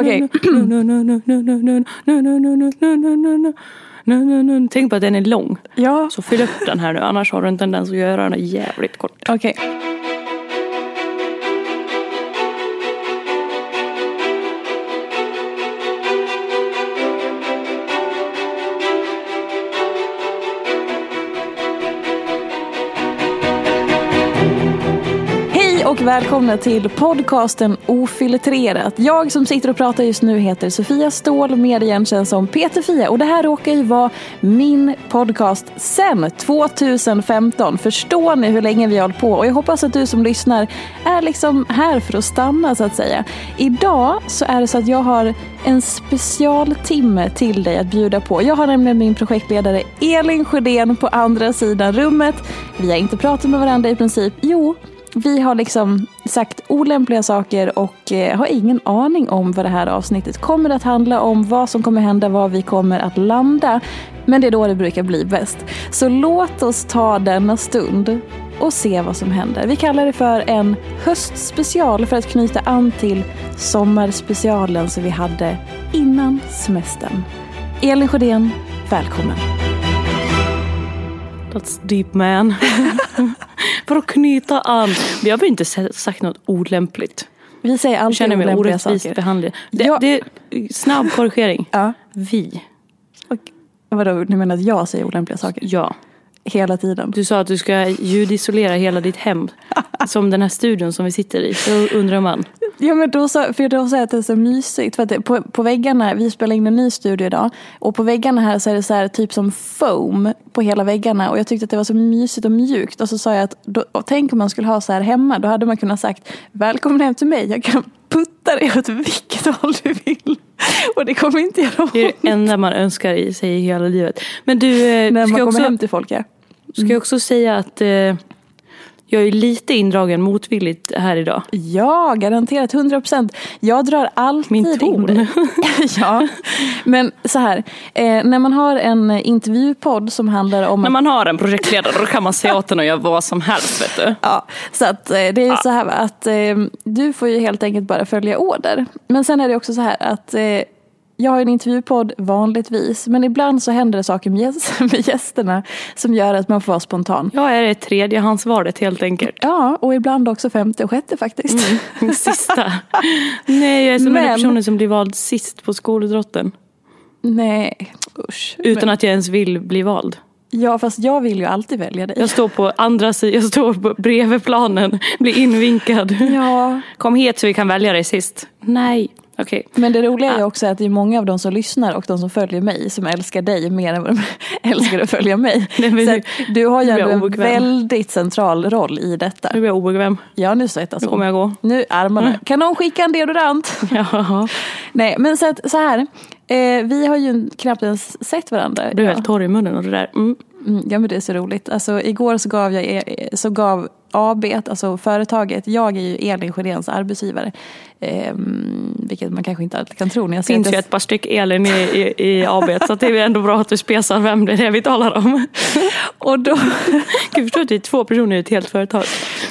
Okej. Tänk på att den är lång. Ja, Så fyll upp den här nu, annars har du en tendens att göra den jävligt kort. okej. Hej och välkomna till podcasten Ofiltrerat. Jag som sitter och pratar just nu heter Sofia Ståhl, mer igenkänd som Peter Fia. Och det här råkar ju vara min podcast sen 2015. Förstår ni hur länge vi har hållit på? Och jag hoppas att du som lyssnar är liksom här för att stanna så att säga. Idag så är det så att jag har en specialtimme till dig att bjuda på. Jag har nämligen min projektledare Elin Sjödén på andra sidan rummet. Vi har inte pratat med varandra i princip. Jo, vi har liksom sagt olämpliga saker och eh, har ingen aning om vad det här avsnittet kommer att handla om, vad som kommer hända, var vi kommer att landa. Men det är då det brukar bli bäst. Så låt oss ta denna stund och se vad som händer. Vi kallar det för en höstspecial för att knyta an till sommarspecialen som vi hade innan semestern. Elin Sjödén, välkommen. That's deep man. För att knyta an. Vi har väl inte sagt något olämpligt. Vi säger Jag alltid känner mig olämpliga saker. behandlad. Det, Ja. det, snabb korrigering. Ja. Vi. Och, vadå, ni menar att jag säger olämpliga saker? Ja. Hela tiden? Du sa att du ska ljudisolera hela ditt hem. Som den här studion som vi sitter i. Då undrar man. Ja men då sa, för då jag att det är så mysigt. För att på, på väggarna, vi spelar in en ny studio idag. Och på väggarna här så är det så här typ som foam på hela väggarna. Och jag tyckte att det var så mysigt och mjukt. Och så sa jag att då, tänk om man skulle ha så här hemma. Då hade man kunnat sagt välkommen hem till mig. Jag kan putta dig åt vilket håll du vill. Och det kommer inte göra ont. Det är det enda man önskar i sig i hela livet. Men du, eh, När man ska, kommer också, hem till folk ja. ska jag också säga att eh, jag är lite indragen motvilligt här idag. Ja, garanterat 100 procent. Jag drar alltid Min ton. in ja, men så här. Eh, när man har en intervjupodd som handlar om När man har en projektledare då kan man säga åt den att göra vad som helst. Vet du. Ja, så att eh, det är ju så här att eh, du får ju helt enkelt bara följa order. Men sen är det också så här att eh, jag har en intervjupodd vanligtvis, men ibland så händer det saker med, gäst, med gästerna som gör att man får vara spontan. Jag är det tredjehandsvalet helt enkelt. Ja, och ibland också femte och sjätte faktiskt. Sista. Nej, jag är som den Men- personen som blir vald sist på skolidrotten. Nej, usch. Utan Men, att jag ens vill bli vald. ja, fast jag vill ju alltid välja dig. Jag står på andra sidan, jag står på bredvid planen, blir invinkad. Ja, Kom hit så vi kan välja dig sist. Nej, okej. men det roliga är också att det är många av de som lyssnar och de som följer mig som älskar dig mer än vad de älskar att följa mig. Nej, så du har ju en obekväm. väldigt central roll i detta. Nu blir jag obekväm. Ja, nu svettas Nu kommer jag gå. Nu armarna. Kan någon skicka en deodorant? Ja. Nej, men så, att, så här. Eh, vi har ju knappt ens sett varandra. Du är ja. helt torr i munnen och det där. Mm. Mm, ja, men det är så roligt. Alltså, igår så gav, jag er, så gav AB, alltså företaget. Jag är ju Elin arbetsgivare. Eh, vilket man kanske inte alltid kan tro när jag Det finns ju ett par styck Elin i, i, i AB så det är ändå bra att du spesar vem det är vi talar om. Och då, Gud, förstår att vi är två personer i ett helt företag.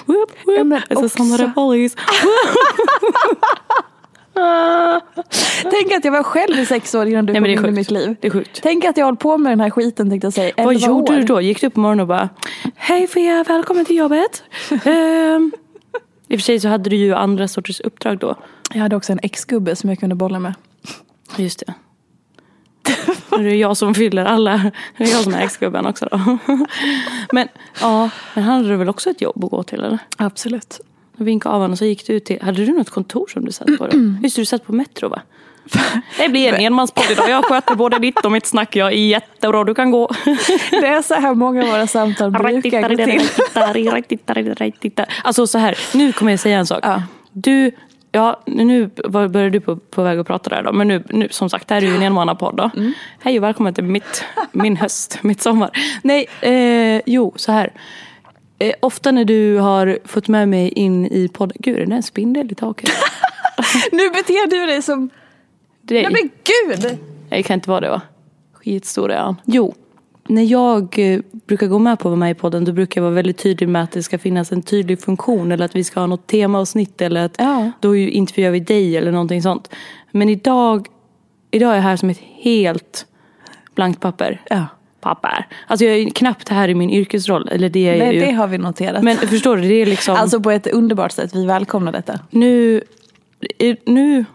Whoop, whoop. Ja, men It's a också-. tänk att jag var själv i sex år innan du Nej, kom det in i mitt liv. Det är sjukt. Tänk att jag hållit på med den här skiten tänkte jag säga. Vad 11 gjorde år. du då? Gick du upp på morgonen och bara Hej Fia, välkommen till jobbet. Ehm, I och för sig så hade du ju andra sorters uppdrag då. Jag hade också en ex-gubbe som jag kunde bolla med. Just det. Det är jag som fyller alla. Det är jag som är ex-gubben också då. Men ja, men han hade väl också ett jobb att gå till eller? Absolut. Jag vinkade av honom och så gick du ut till, hade du något kontor som du satt på då? Just det, du satt på Metro va? Det blir en enmanspodd idag. Jag sköter både ditt och mitt snack. Jag är jättebra, du kan gå. Det är så här många av våra samtal brukar gå till. Alltså så här, nu kommer jag säga en sak. Ja. Du, ja nu började du på, på väg att prata där då. Men nu, nu som sagt, det här är ju en enmannapodd då. Mm. Hej och välkommen till mitt, min höst, mitt sommar. Nej, eh, jo så här. Eh, ofta när du har fått med mig in i podden. Gud, är det en spindel i taket? Nu beter du dig som... Det, Nej men gud! det kan inte vara det va? Skitstor är han. Jo, när jag eh, brukar gå med på att vara med i podden då brukar jag vara väldigt tydlig med att det ska finnas en tydlig funktion eller att vi ska ha något temaavsnitt eller att Ja. då ju intervjuar vi dig eller någonting sånt. Men idag, idag är jag här som ett helt blankt papper. Ja. Papper. Alltså jag är knappt här i min yrkesroll. Eller det är Nej, ju. det har vi noterat. Men förstår du, det är liksom. Alltså på ett underbart sätt. Vi välkomnar detta. nu, nu,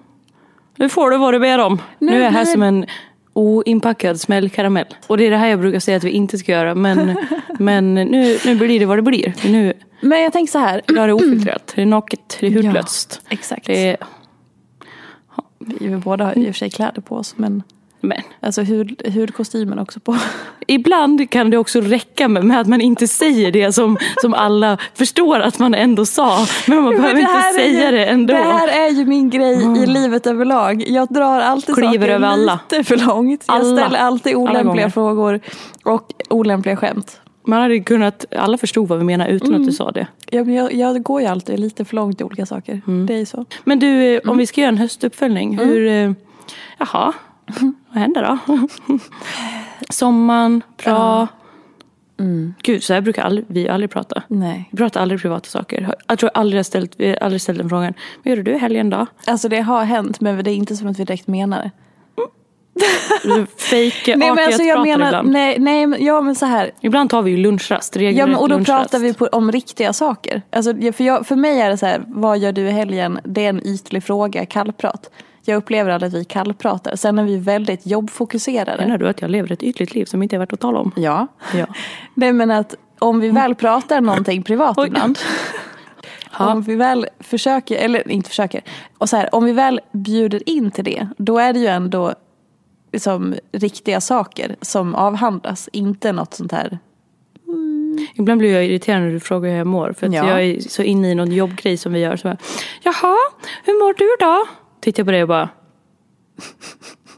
nu får du vad du ber om. Nu, Nu är jag här blir- som en oinpackad smällkaramell. Och det är det här jag brukar säga att vi inte ska göra. Men, men nu, nu blir det vad det blir. Nu Men jag tänker så här. idag är det ofiltrerat. Det är naket, det är hudlöst. Ja, exakt. Det är, Vi vi båda har i och för sig kläder på oss. Men men alltså hud, hudkostymen också på. ibland kan det också räcka med, att man inte säger det som, som alla förstår att man ändå sa. Men man behöver Men inte säga ju, det ändå. Det här är ju min grej i livet överlag. Jag drar alltid Kliver saker över alla. lite för långt. Jag Alla. ställer alltid Alla olämpliga frågor och olämpliga skämt. Man hade kunnat, alla förstod vad vi menar utan Mm. att du sa det. Ja, men jag, jag går ju alltid lite för långt i olika saker. Mm. Det är så. Men du, eh, Mm. om vi ska göra en höstuppföljning. Hur, eh, jaha, vad händer då? Sommaren, bra. Mm. Gud, så här brukar aldrig, vi aldrig prata. Nej. Vi pratar aldrig privata saker. Jag tror aldrig jag ställt, vi har aldrig ställt den frågan. Vad gör du i helgen då? Alltså det har hänt men det är inte som att vi direkt menar det. Fejkar Nej men alltså jag menar, ibland. nej, nej ja men så här. Ibland tar vi ju lunchrast, Ja men och då lunchrast. pratar vi på, om riktiga saker. Alltså, för, jag, för mig är det så här, vad gör du i helgen? Det är en ytlig fråga, kallprat. Jag upplever aldrig att vi kallpratar. Sen är vi väldigt jobbfokuserade. Menar du att jag lever ett ytligt liv som inte är värt att tala om? Ja. Ja. Nej men att om vi väl pratar någonting privat ibland. Om vi väl försöker, eller inte försöker. Och så här, om vi väl bjuder in till det. Då är det ju ändå liksom, riktiga saker som avhandlas. Inte något sånt här. Ibland blir jag irriterad när du frågar hur jag mår. För att Ja. jag är så inne i någon jobbgrej som vi gör. Så jag, Jaha, hur mår du då? Tittar jag på dig och bara.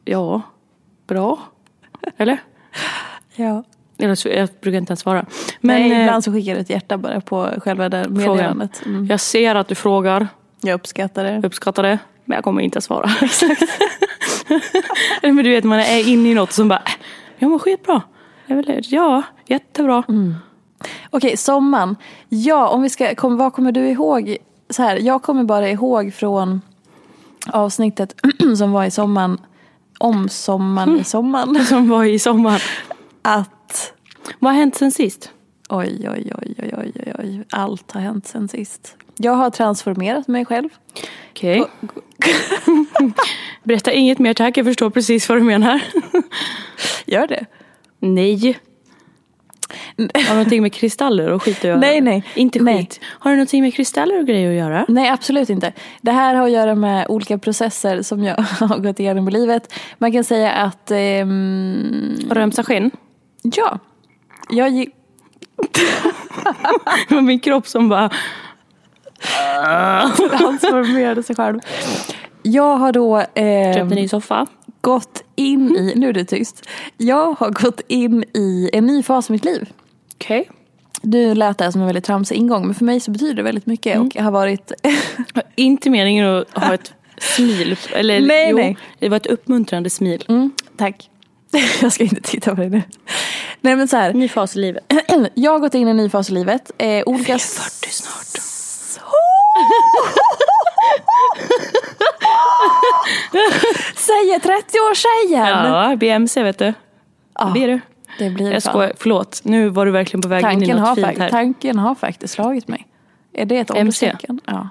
Ja, bra. Eller? Ja. Eller så, jag brukar inte ens svara. Men Nej, eh, ibland så skickar du ett hjärta bara på själva det meddelandet. Mm. jag ser att du frågar. Jag uppskattar det. Uppskattar det. Men jag kommer inte att svara. Exakt. men du vet, man är inne i något som bara. "Äh, Jag mår skitbra. Ja, jättebra. Mm. Okej, sommaren. Ja, om vi ska, kom, vad kommer du ihåg? Så här, jag kommer bara ihåg från avsnittet som var i sommaren, om sommaren i sommaren. Som var i sommar. Att Vad har hänt sen sist? oj, oj, oj, oj, oj, oj, oj, allt har hänt sen sist. Jag har transformerat mig själv. Okej. Berätta inget mer tack, jag förstår precis vad du menar. Gör det? Nej. Har du någonting med kristaller och skit att göra? Nej, nej. Inte skit. Nej. Har du någonting med kristaller och grejer att göra? Nej, absolut inte. Det här har att göra med olika processer som jag har gått igenom i livet. Man kan säga att, ehm, Har du ömsa skinn? ja, jag gick, Det var min kropp som bara... transformerade sig själv. Jag har då ehm, Köpte en ny soffa. Gått in i, nu är det tyst. Jag har gått in i en ny fas i mitt liv. Okej. Du lät det som en väldigt tramsig ingång men för mig så betyder det väldigt mycket Mm. och jag har varit Inte meningen att ha ett smil. Eller Nej, jo, nej. det var ett uppmuntrande smil. mm, tack. jag ska inte titta på det nu. Nej men så här, Ny fas i livet. jag har gått in i en ny fas i livet. Eh, olika... Jag är 40 snart. Säger 30-årstjejen! Ja, BMC vet du. Ja, Det är du. det blir Jag skojar, förlåt. Nu var du verkligen på väg in i Tanken har, något fint här. tanken har faktiskt slagit mig. Är det ett ålderstecken? Ja.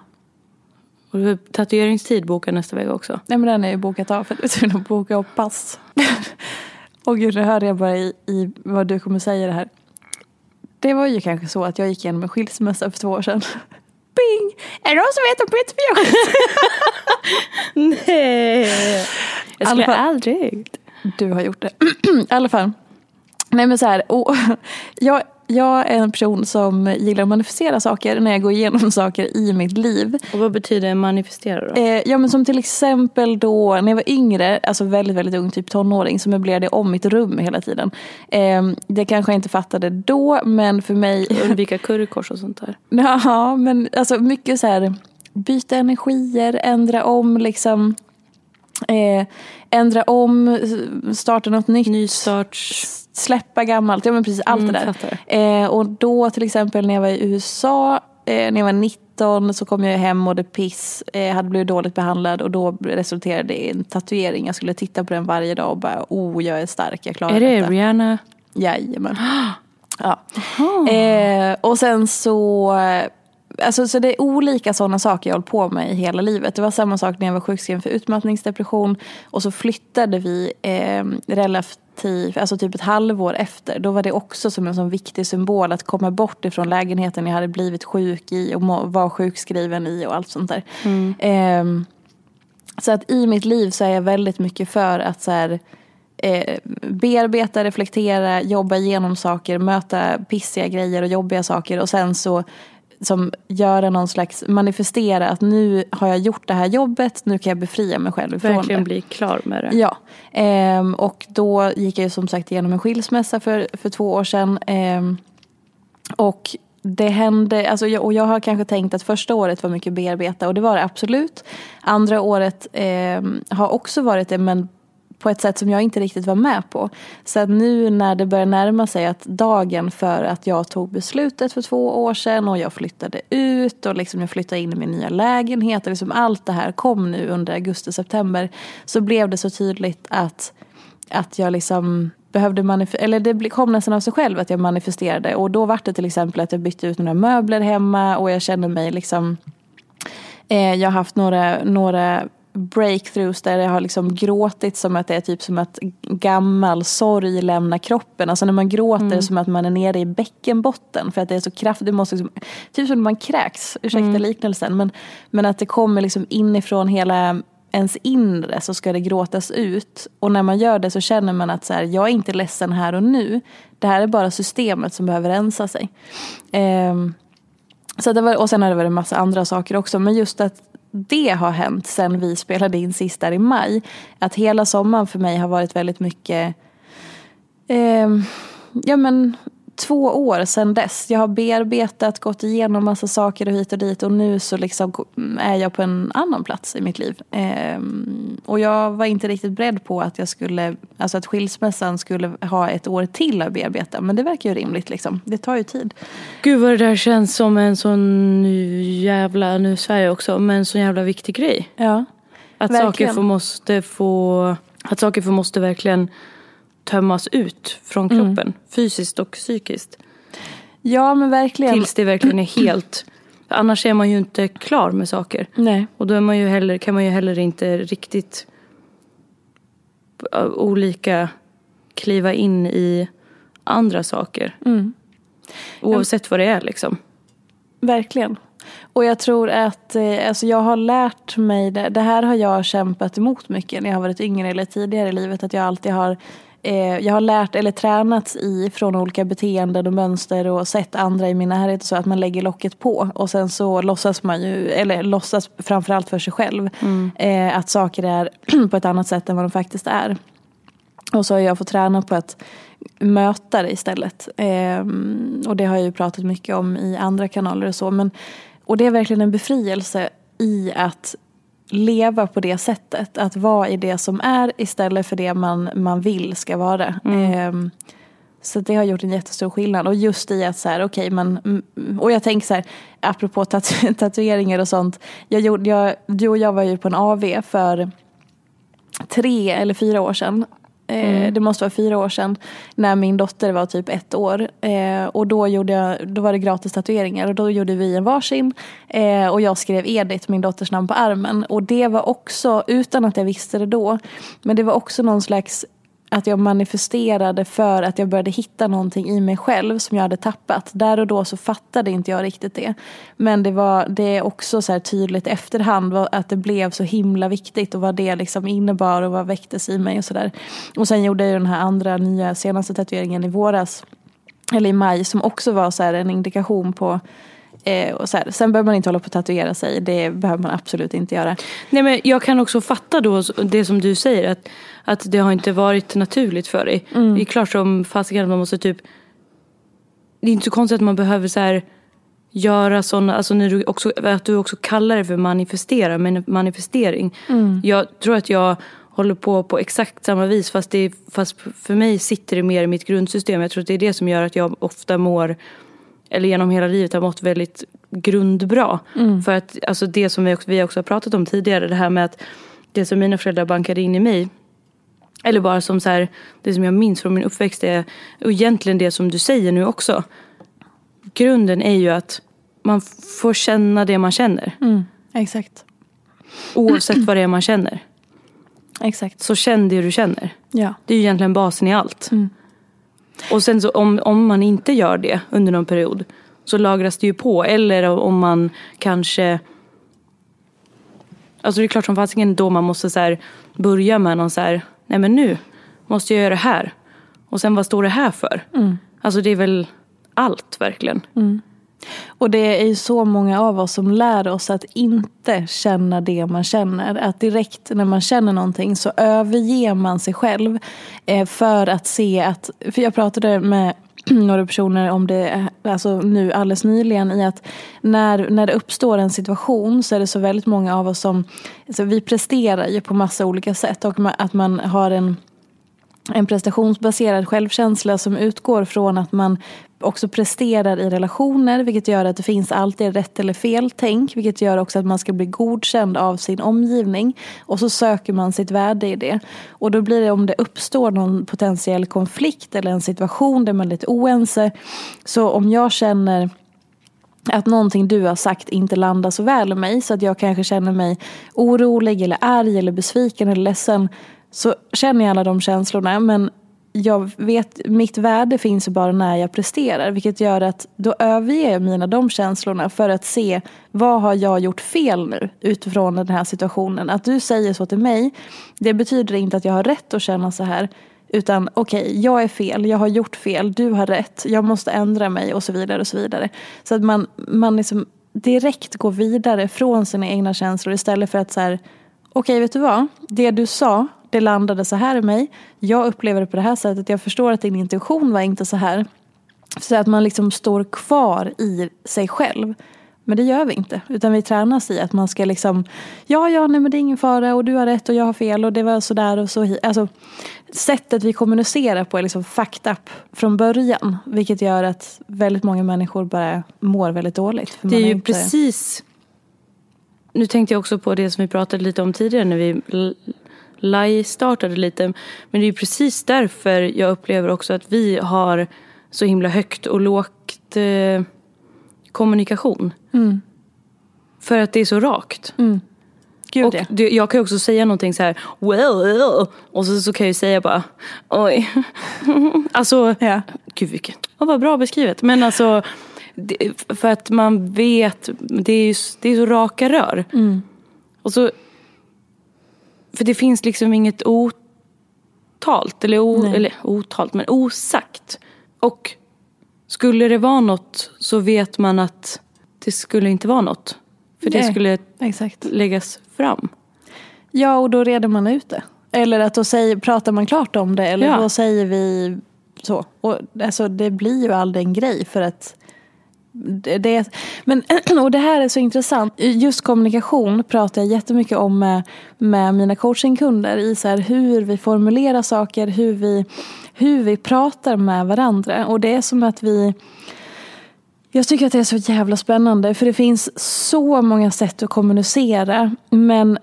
Och du tatueringstid bokad nästa vecka också. Nej men den är ju bokat av för att jag är tvungen att boka upp pass. Och gud, nu hörde jag bara i, i vad du kommer säga det här. Det var ju kanske så att jag gick igenom en skilsmässa för två år sedan. Bing! Är det någon som vet om Peter Björk? Nej. Jag skulle Alla fall- aldrig. Du har gjort det. I alla fall. Nej men så här, och, jag, jag är en person som gillar att manifestera saker när jag går igenom saker i mitt liv. Och vad betyder manifestera då? Eh, ja men som till exempel då när jag var yngre, alltså väldigt väldigt ung, typ tonåring, så möblerade jag om mitt rum hela tiden. Eh, det kanske jag inte fattade då men för mig, Undvika currykors och sånt där. ja men alltså mycket så här byta energier, ändra om liksom. Eh, ändra om, starta något nytt. Nystarts... Släppa gammalt, ja men precis allt Mm, det där. Eh, och då till exempel när jag var i USA, eh, när jag var 19 så kom jag hem och mådde piss, eh, hade blivit dåligt behandlad och då resulterade det i en tatuering. Jag skulle titta på den varje dag och bara, oh jag är stark, jag klarar Är det detta. Rihanna? Jajamän. Ja. Eh, och sen så, alltså, så det är olika sådana saker jag hållit på med i hela livet. Det var samma sak när jag var sjukskriven för utmattningsdepression och så flyttade vi eh, relativt, alltså typ ett halvår efter. Då var det också som en sån viktig symbol att komma bort ifrån lägenheten jag hade blivit sjuk i och var sjukskriven i och allt sånt där. Ehm, så att i mitt liv så är jag väldigt mycket för att så här, eh, bearbeta, reflektera, jobba igenom saker, möta pissiga grejer och jobbiga saker och sen så som göra någon slags manifestera att nu har jag gjort det här jobbet, nu kan jag befria mig själv Verkligen det. bli klar med det. Ja, ehm, och då gick jag ju som sagt igenom en skilsmässa för, för två år sedan. Ehm, och det hände, alltså jag, och jag har kanske tänkt att första året var mycket bearbeta och det var det absolut. Andra året ehm, har också varit det men på ett sätt som jag inte riktigt var med på. Så att nu när det börjar närma sig att dagen för att jag tog beslutet för två år sedan och jag flyttade ut och liksom jag flyttade in i min nya lägenhet och liksom allt det här kom nu under augusti-september så blev det så tydligt att, att jag liksom behövde manifestera, eller det kom nästan av sig själv att jag manifesterade och då var det till exempel att jag bytte ut några möbler hemma och jag kände mig liksom eh, jag har haft några, några breakthroughs där jag har liksom gråtit som att det är typ som att gammal sorg lämnar kroppen. Alltså när man gråter som att man är nere i bäckenbotten för att det är så kraftigt. Det måste liksom, typ som när man kräks, ursäkta liknelsen. Men, men att det kommer liksom inifrån hela ens inre så ska det gråtas ut. Och när man gör det så känner man att så här, jag är inte ledsen här och nu. Det här är bara systemet som behöver rensa sig. Ehm, så det var, och sen har det varit en massa andra saker också. Men just att det har hänt sen vi spelade in sist där i maj. Att hela sommaren för mig har varit väldigt mycket eh, ja men två år sedan dess. Jag har bearbetat, gått igenom massa saker och hit och dit och nu så liksom är jag på en annan plats i mitt liv. Ehm, och jag var inte riktigt beredd på att jag skulle, alltså att skilsmässan skulle ha ett år till att bearbeta. Men det verkar ju rimligt liksom. Det tar ju tid. Gud vad det där känns som en sån jävla, nu jag också, men en sån jävla viktig grej. Ja. Att Verkligen. saker får måste få, att saker får måste verkligen tömmas ut från Mm. kroppen. Fysiskt och psykiskt. Ja men verkligen. Tills det verkligen är helt, annars är man ju inte klar med saker. Nej. Och då är man ju heller, kan man ju heller inte riktigt äh, olika kliva in i andra saker. Mm. Oavsett vad det är liksom. Verkligen. Och jag tror att eh, alltså jag har lärt mig, det, det här har jag kämpat emot mycket när jag har varit yngre eller tidigare i livet. Att jag alltid har eh, jag har lärt eller tränats i från olika beteenden och mönster och sett andra i min närhet så att man lägger locket på och sen så låtsas man ju, eller låtsas framförallt för sig själv eh, att saker är på ett annat sätt än vad de faktiskt är. Och så har jag fått träna på att möta det istället. Ehm, och det har jag ju pratat mycket om i andra kanaler och så. Men, och det är verkligen en befrielse i att leva på det sättet. Att vara i det som är istället för det man, man vill ska vara. Mm. Ehm, så det har gjort en jättestor skillnad. Och just i att så här, okej, man, mm, och jag tänker så här, apropå tatu tatueringar och sånt. Jag gjorde, jag, du och jag var ju på en AV för tre eller fyra år sedan. Eh, Det måste vara fyra år sedan. När min dotter var typ ett år. Eh, och då, gjorde jag, då var det gratis tatueringar. Och då gjorde vi en varsin. Eh, och jag skrev Edith, min dotters namn, på armen. Och det var också, utan att jag visste det då. Men det var också någon slags att jag manifesterade för att jag började hitta någonting i mig själv som jag hade tappat. Där och då så fattade inte jag riktigt det. Men det, var, det är också så tydligt efterhand att det blev så himla viktigt och vad det liksom innebar och vad väcktes i mig och sådär. Och sen gjorde jag den här andra nya senaste tatueringen i våras, eller i maj, som också var så en indikation på Eh, och så här. Sen behöver man inte hålla på att tatuera sig. Det behöver man absolut inte göra. Nej, men jag kan också fatta då det som du säger. Att, att det har inte varit naturligt för dig. Mm. Det är klart som fasiken att man måste typ. Det är inte så konstigt att man behöver så här göra sådana, alltså när du också, att du också kallar det för manifestera, men manifestering. Mm. Jag tror att jag håller på på exakt samma vis fast, det, fast för mig sitter det mer i mitt grundsystem. Jag tror att det är det som gör att jag ofta mår eller genom hela livet har mått väldigt grundbra. Mm. För att alltså det som vi också, vi också har pratat om tidigare, det här med att det som mina föräldrar bankade in i mig eller bara som så här, det som jag minns från min uppväxt är och egentligen det som du säger nu också. Grunden är ju att man får känna det man känner. Mm, exakt. Oavsett vad det är man känner. Exakt. Så känn det du känner. Ja. Det är ju egentligen basen i allt. Mm. Och sen så om, om man inte gör det under någon period så lagras det ju på. Eller om man kanske... Alltså det är klart som fasiken då man måste så här börja med någon så här, nej men nu måste jag göra det här. Och sen vad står det här för? Mm. Alltså det är väl allt verkligen. Och det är ju så många av oss som lär oss att inte känna det man känner. Att direkt när man känner någonting så överger man sig själv. Eh, för att se att, för jag pratade med några personer om det eh, alltså nu alldeles nyligen i att när, när det uppstår en situation så är det så väldigt många av oss som, alltså vi presterar ju på massa olika sätt och att man har en en prestationsbaserad självkänsla som utgår från att man också presterar i relationer vilket gör att det finns alltid rätt eller fel tänk vilket gör också att man ska bli godkänd av sin omgivning och så söker man sitt värde i det. Och då blir det om det uppstår någon potentiell konflikt eller en situation där man är lite oense så om jag känner att någonting du har sagt inte landar så väl i mig så att jag kanske känner mig orolig eller arg eller besviken eller ledsen så känner jag alla de känslorna men jag vet, mitt värde finns bara när jag presterar vilket gör att då överger jag mina de känslorna för att se vad har jag gjort fel nu utifrån den här situationen. Att du säger så till mig det betyder inte att jag har rätt att känna så här utan okej, okay, jag är fel, jag har gjort fel, du har rätt, jag måste ändra mig och så vidare. och Så vidare. Så att man, man liksom direkt går vidare från sina egna känslor istället för att så här, okej okay, vet du vad, det du sa det landade så här i mig. Jag upplever det på det här sättet. Jag förstår att din intention var inte så här. Så att man liksom står kvar i sig själv. Men det gör vi inte. Utan vi tränas i att man ska liksom Ja, ja, nej men det är ingen fara och du har rätt och jag har fel och det var sådär och så Alltså sättet vi kommunicerar på är liksom fucked up från början. Vilket gör att väldigt många människor bara mår väldigt dåligt. det är ju inte... precis Nu tänkte jag också på det som vi pratade lite om tidigare när vi live-startade lite. Men det är precis därför jag upplever också att vi har så himla högt och lågt eh, kommunikation. Mm. För att det är så rakt. Mm. Gud, och det, jag kan också säga någonting så här, well, och så, så kan jag ju säga bara, oj. alltså, ja. gud vilket, oh, vad bra beskrivet. Men alltså, det, för att man vet, det är, ju, det är så raka rör. Mm. Och så för det finns liksom inget otalt, eller, o, eller otalt, men osagt. Och skulle det vara något så vet man att det skulle inte vara något. För det Nej, skulle exakt. läggas fram. Ja, och då reder man ut det. Eller att då säger, pratar man klart om det eller Ja. då säger vi så. Och, alltså, det blir ju aldrig en grej för att det, men, och det här är så intressant. Just kommunikation pratar jag jättemycket om med, med mina coachingkunder. I så här hur vi formulerar saker, hur vi, hur vi pratar med varandra. Och det är som att vi jag tycker att det är så jävla spännande för det finns så många sätt att kommunicera men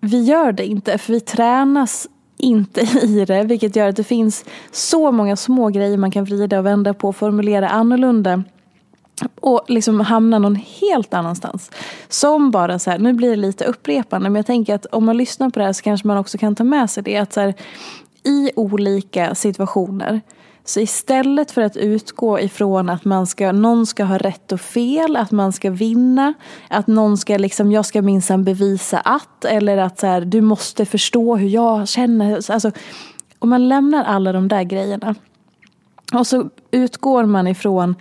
vi gör det inte för vi tränas inte i det vilket gör att det finns så många små grejer man kan vrida och vända på och formulera annorlunda och liksom hamna någon helt annanstans. Som bara så här, nu blir det lite upprepande men jag tänker att om man lyssnar på det här så kanske man också kan ta med sig det att så här, i olika situationer så istället för att utgå ifrån att man ska, någon ska ha rätt och fel, att man ska vinna, att någon ska liksom, jag ska minsann bevisa att, eller att så här, du måste förstå hur jag känner. Alltså, om man lämnar alla de där grejerna och så utgår man ifrån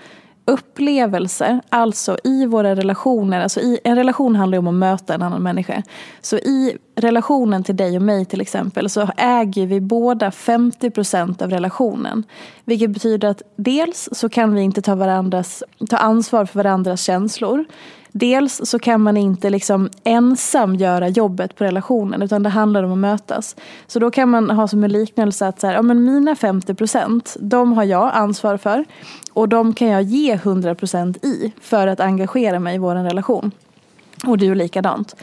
upplevelse, alltså i våra relationer, alltså i, en relation handlar ju om att möta en annan människa. Så i relationen till dig och mig till exempel så äger vi båda 50% av relationen. Vilket betyder att dels så kan vi inte ta, varandras, ta ansvar för varandras känslor. Dels så kan man inte liksom ensam göra jobbet på relationen utan det handlar om att mötas. Så då kan man ha som en liknelse att så här, ja, men mina 50 procent, de har jag ansvar för och de kan jag ge 100 procent i för att engagera mig i vår relation. Och du likadant.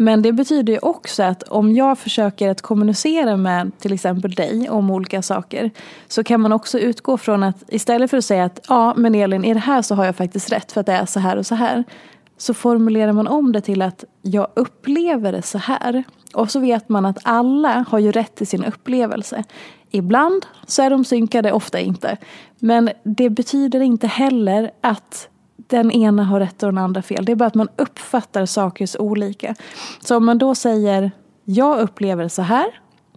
Men det betyder ju också att om jag försöker att kommunicera med till exempel dig om olika saker så kan man också utgå från att istället för att säga att ja men Elin i det här så har jag faktiskt rätt för att det är så här och så här så formulerar man om det till att jag upplever det så här. Och så vet man att alla har ju rätt till sin upplevelse. Ibland så är de synkade, ofta inte. Men det betyder inte heller att den ena har rätt och den andra fel. Det är bara att man uppfattar saker så olika. Så om man då säger jag upplever det så här.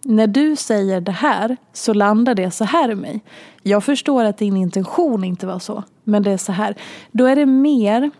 När du säger det här så landar det så här i mig. Jag förstår att din intention inte var så. Men det är så här. Då är det mer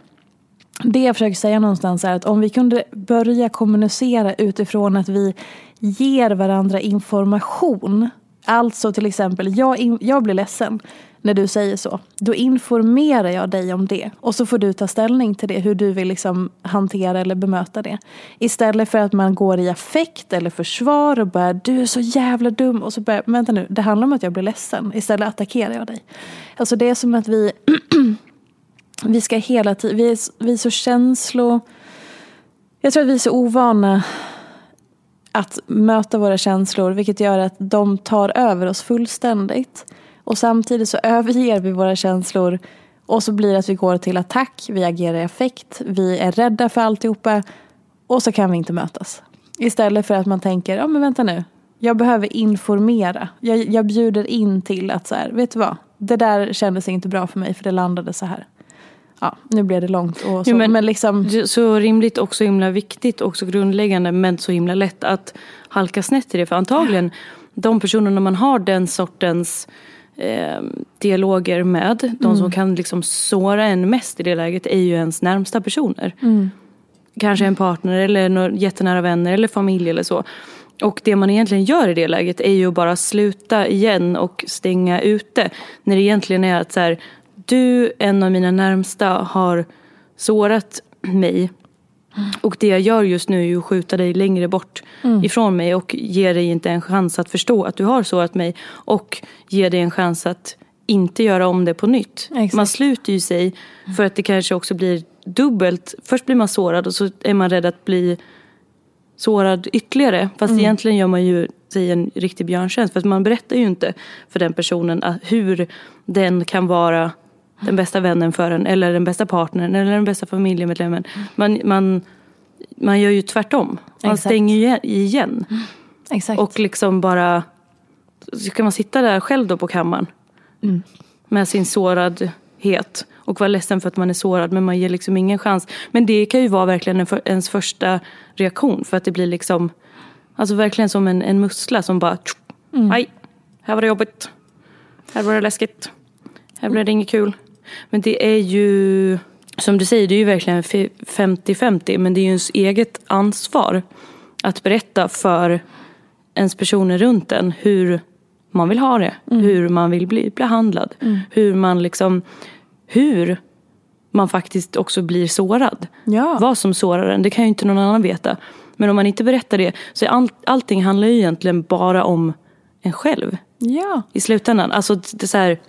det jag försöker säga någonstans är att om vi kunde börja kommunicera utifrån att vi ger varandra information. Alltså till exempel, jag, in, jag blir ledsen när du säger så. Då informerar jag dig om det. Och så får du ta ställning till det, hur du vill liksom hantera eller bemöta det. Istället för att man går i affekt eller försvar och bara du är så jävla dum. Och så börjar, vänta nu, det handlar om att jag blir ledsen. Istället attackerar jag dig. Alltså det är som att vi vi ska hela tiden, vi är, vi är så känslo... Jag tror att vi är så ovana att möta våra känslor vilket gör att de tar över oss fullständigt. Och samtidigt så överger vi våra känslor och så blir det att vi går till attack, vi agerar i affekt, vi är rädda för alltihopa och så kan vi inte mötas. Istället för att man tänker, ja men vänta nu, jag behöver informera. Jag, jag bjuder in till att så här, vet du vad, det där kändes inte bra för mig för det landade så här. Ja, nu blev det långt och så. Jo, men, men- liksom, Så rimligt och så himla viktigt och så grundläggande men så himla lätt att halka snett i det. För antagligen de personerna man har den sortens eh, dialoger med, de som kan liksom såra en mest i det läget är ju ens närmsta personer. Kanske en partner eller några jättenära vänner eller familj eller så. Och det man egentligen gör i det läget är ju att bara sluta igen och stänga ute. När det egentligen är att så här, du, en av mina närmsta, har sårat mig. Och det jag gör just nu är ju att skjuta dig längre bort ifrån mig och ge dig inte en chans att förstå att du har sårat mig. Och ge dig en chans att inte göra om det på nytt. Exakt. Man sluter ju sig för att det kanske också blir dubbelt. Först blir man sårad och så är man rädd att bli sårad ytterligare. Fast egentligen gör man ju sig en riktig björntjänst. För att man berättar ju inte för den personen hur den kan vara den bästa vännen för en. Eller den bästa partnern eller den bästa familjemedlemmen. Man, man, man gör ju tvärtom. Man Exakt. stänger ju igen. exakt. Och liksom bara... Så kan man sitta där själv då på kammaren. Med sin såradhet. Och vara ledsen för att man är sårad. Men man ger liksom ingen chans. Men det kan ju vara verkligen en för, ens första reaktion. För att det blir liksom... Alltså verkligen som en, en mussla som bara... Nej, här var det jobbigt. Här var det läskigt. Här blev det inget kul. Men det är ju... Som du säger, det är ju verkligen 50-50. Men det är ju ens eget ansvar att berätta för ens personer runt en hur man vill ha det. Hur man vill bli behandlad. Hur man liksom, hur man faktiskt också blir sårad. Ja. Vad som sårar en, det kan ju inte någon annan veta. Men om man inte berättar det så all, allting handlar ju egentligen bara om en själv Ja. i slutändan. Alltså det är så här,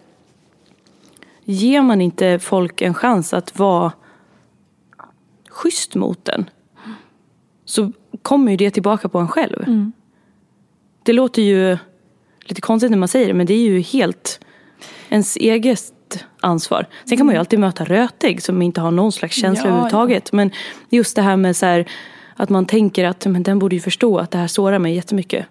ger man inte folk en chans att vara schysst mot en så kommer ju det tillbaka på en själv. Det låter ju lite konstigt när man säger det men det är ju helt ens eget ansvar. Sen kan man ju alltid möta rötägg som inte har någon slags känsla Ja, överhuvudtaget. Men just det här med så här, att man tänker att men den borde ju förstå att det här sårar mig jättemycket.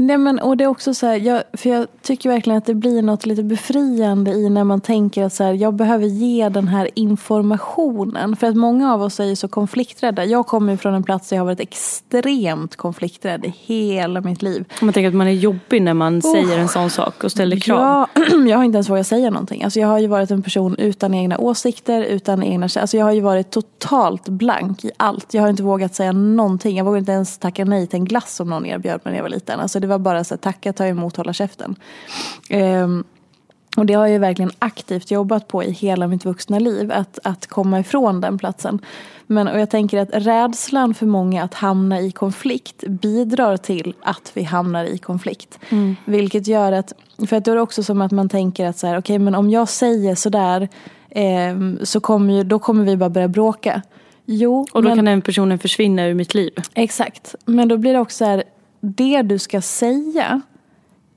Nej, men, och det är också så här, jag, för jag tycker verkligen att det blir något lite befriande i när man tänker att så här, jag behöver ge den här informationen. För att många av oss är ju så konflikträdda. Jag kommer från en plats där jag har varit extremt konflikträdd i hela mitt liv. Man tänker att man är jobbig när man säger en sån sak och ställer krav. Ja, jag har inte ens vågat säga någonting. Alltså jag har ju varit en person utan egna åsikter, utan egna alltså Jag har ju varit totalt blank i allt. Jag har inte vågat säga någonting. Jag vågade inte ens tacka nej till en glass som någon erbjöd mig när jag var liten. Alltså det var bara så här, tacka, ta emot, hålla käften. Ehm, och det har jag ju verkligen aktivt jobbat på i hela mitt vuxna liv. Att, att komma ifrån den platsen. Men, och jag tänker att rädslan för många att hamna i konflikt bidrar till att vi hamnar i konflikt. Vilket gör att, för att då är det också som att man tänker att så här, okej men om jag säger sådär ehm, så kommer ju, då kommer vi bara börja bråka. Jo, Och då men, kan den personen försvinna ur mitt liv. exakt. Men då blir det också så här, det du ska säga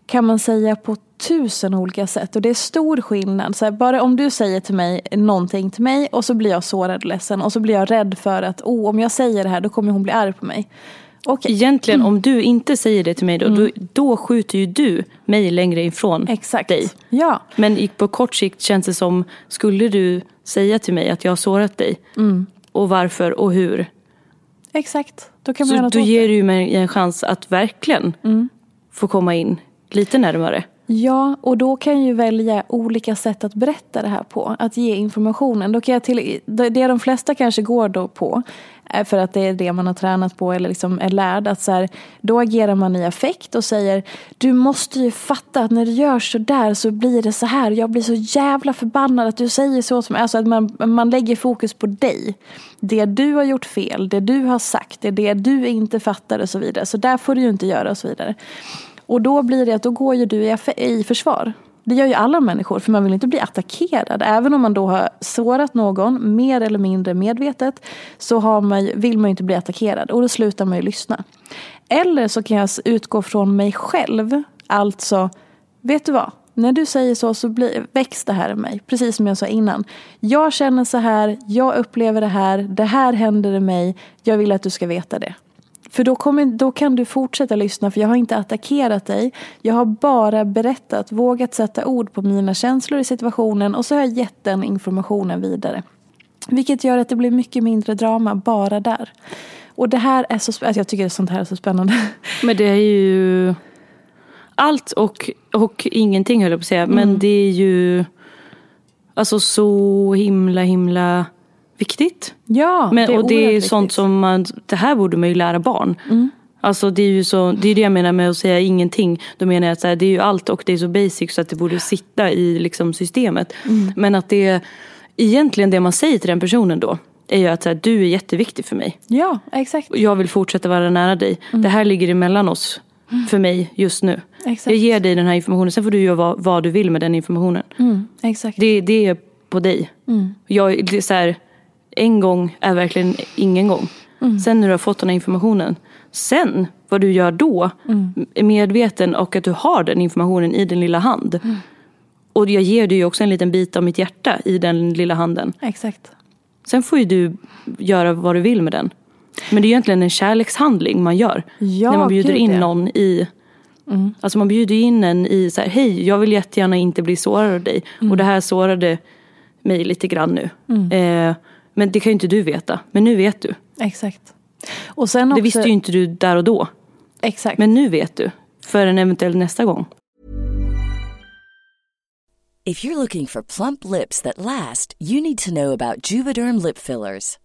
kan man säga på tusen olika sätt. Och det är stor skillnad. Så här, bara om du säger till mig någonting till mig och så blir jag sårad och ledsen. Och så blir jag rädd för att oh, om jag säger det här då kommer hon bli arg på mig. Okej, Egentligen om du inte säger det till mig då, då, då skjuter ju du mig längre ifrån exakt. dig. Ja, Men på kort sikt känns det som, skulle du säga till mig att jag har sårat dig och varför och hur. Exakt. Då kan man göra Så något då åt ger det. du mig en chans att verkligen få komma in lite närmare. Ja, och då kan jag ju välja olika sätt att berätta det här på. Att ge informationen. Då kan jag till, det de flesta kanske går då på, Eh, för att det är det man har tränat på eller liksom är lärd. Att så här, då agerar man i affekt och säger Du måste ju fatta att när du gör så där så blir det så här. Jag blir så jävla förbannad att du säger så. Som, alltså att man, man lägger fokus på dig. Det du har gjort fel, det du har sagt, det det du inte fattar och så vidare. Så där får du ju inte göra och så vidare. Och då blir det att då går ju du i, i försvar. Det gör ju alla människor för man vill inte bli attackerad. Även om man då har sårat någon mer eller mindre medvetet så har man, vill man ju inte bli attackerad och då slutar man ju lyssna. Eller så kan jag utgå från mig själv. Alltså, vet du vad? När du säger så så blir, väcks det här i mig. Precis som jag sa innan. Jag känner så här, jag upplever det här, det här händer i mig. Jag vill att du ska veta det. För då, kommer, då kan du fortsätta lyssna för jag har inte attackerat dig. Jag har bara berättat, vågat sätta ord på mina känslor i situationen och så har jag gett den informationen vidare. Vilket gör att det blir mycket mindre drama bara där. Och det här är så sp- alltså jag tycker sånt här är så spännande. Men det är ju allt och, och ingenting höll jag på att säga. Men det är ju alltså så himla himla viktigt. Ja, Men, och det är oerhört sånt viktigt. som man, det här borde man ju lära barn. Alltså det är ju så, det är det jag menar med att säga ingenting. Då menar jag att det är ju allt och det är så basic så att det borde sitta i liksom systemet. Men att det är egentligen det man säger till den personen då. Är ju att så här, du är jätteviktig för mig. Ja, exakt. Och jag vill fortsätta vara nära dig. Det här ligger emellan oss för mig just nu. Exakt. Jag ger dig den här informationen, sen får du göra vad, vad du vill med den informationen. Mm, exakt. Det, det är på dig. Jag, det är så här, en gång är verkligen ingen gång. Sen när du har fått den här informationen. Sen vad du gör då är medveten och att du har den informationen i din lilla hand. Och jag ger dig ju också en liten bit av mitt hjärta i den lilla handen. exakt. Sen får ju du göra vad du vill med den. Men det är egentligen en kärlekshandling man gör. Ja, när man bjuder in någon i... Alltså man bjuder in en i så här, hej jag vill jättegärna inte bli sårad av dig. Mm. Och det här sårade mig lite grann nu. Eh, men det kan ju inte du veta. Men nu vet du. Exakt. Och sen också, Det visste ju inte du där och då. Exakt. Men nu vet du. För en eventuell nästa gång. If you're looking for plump lips that last, you need to know about Juvederm lip fillers.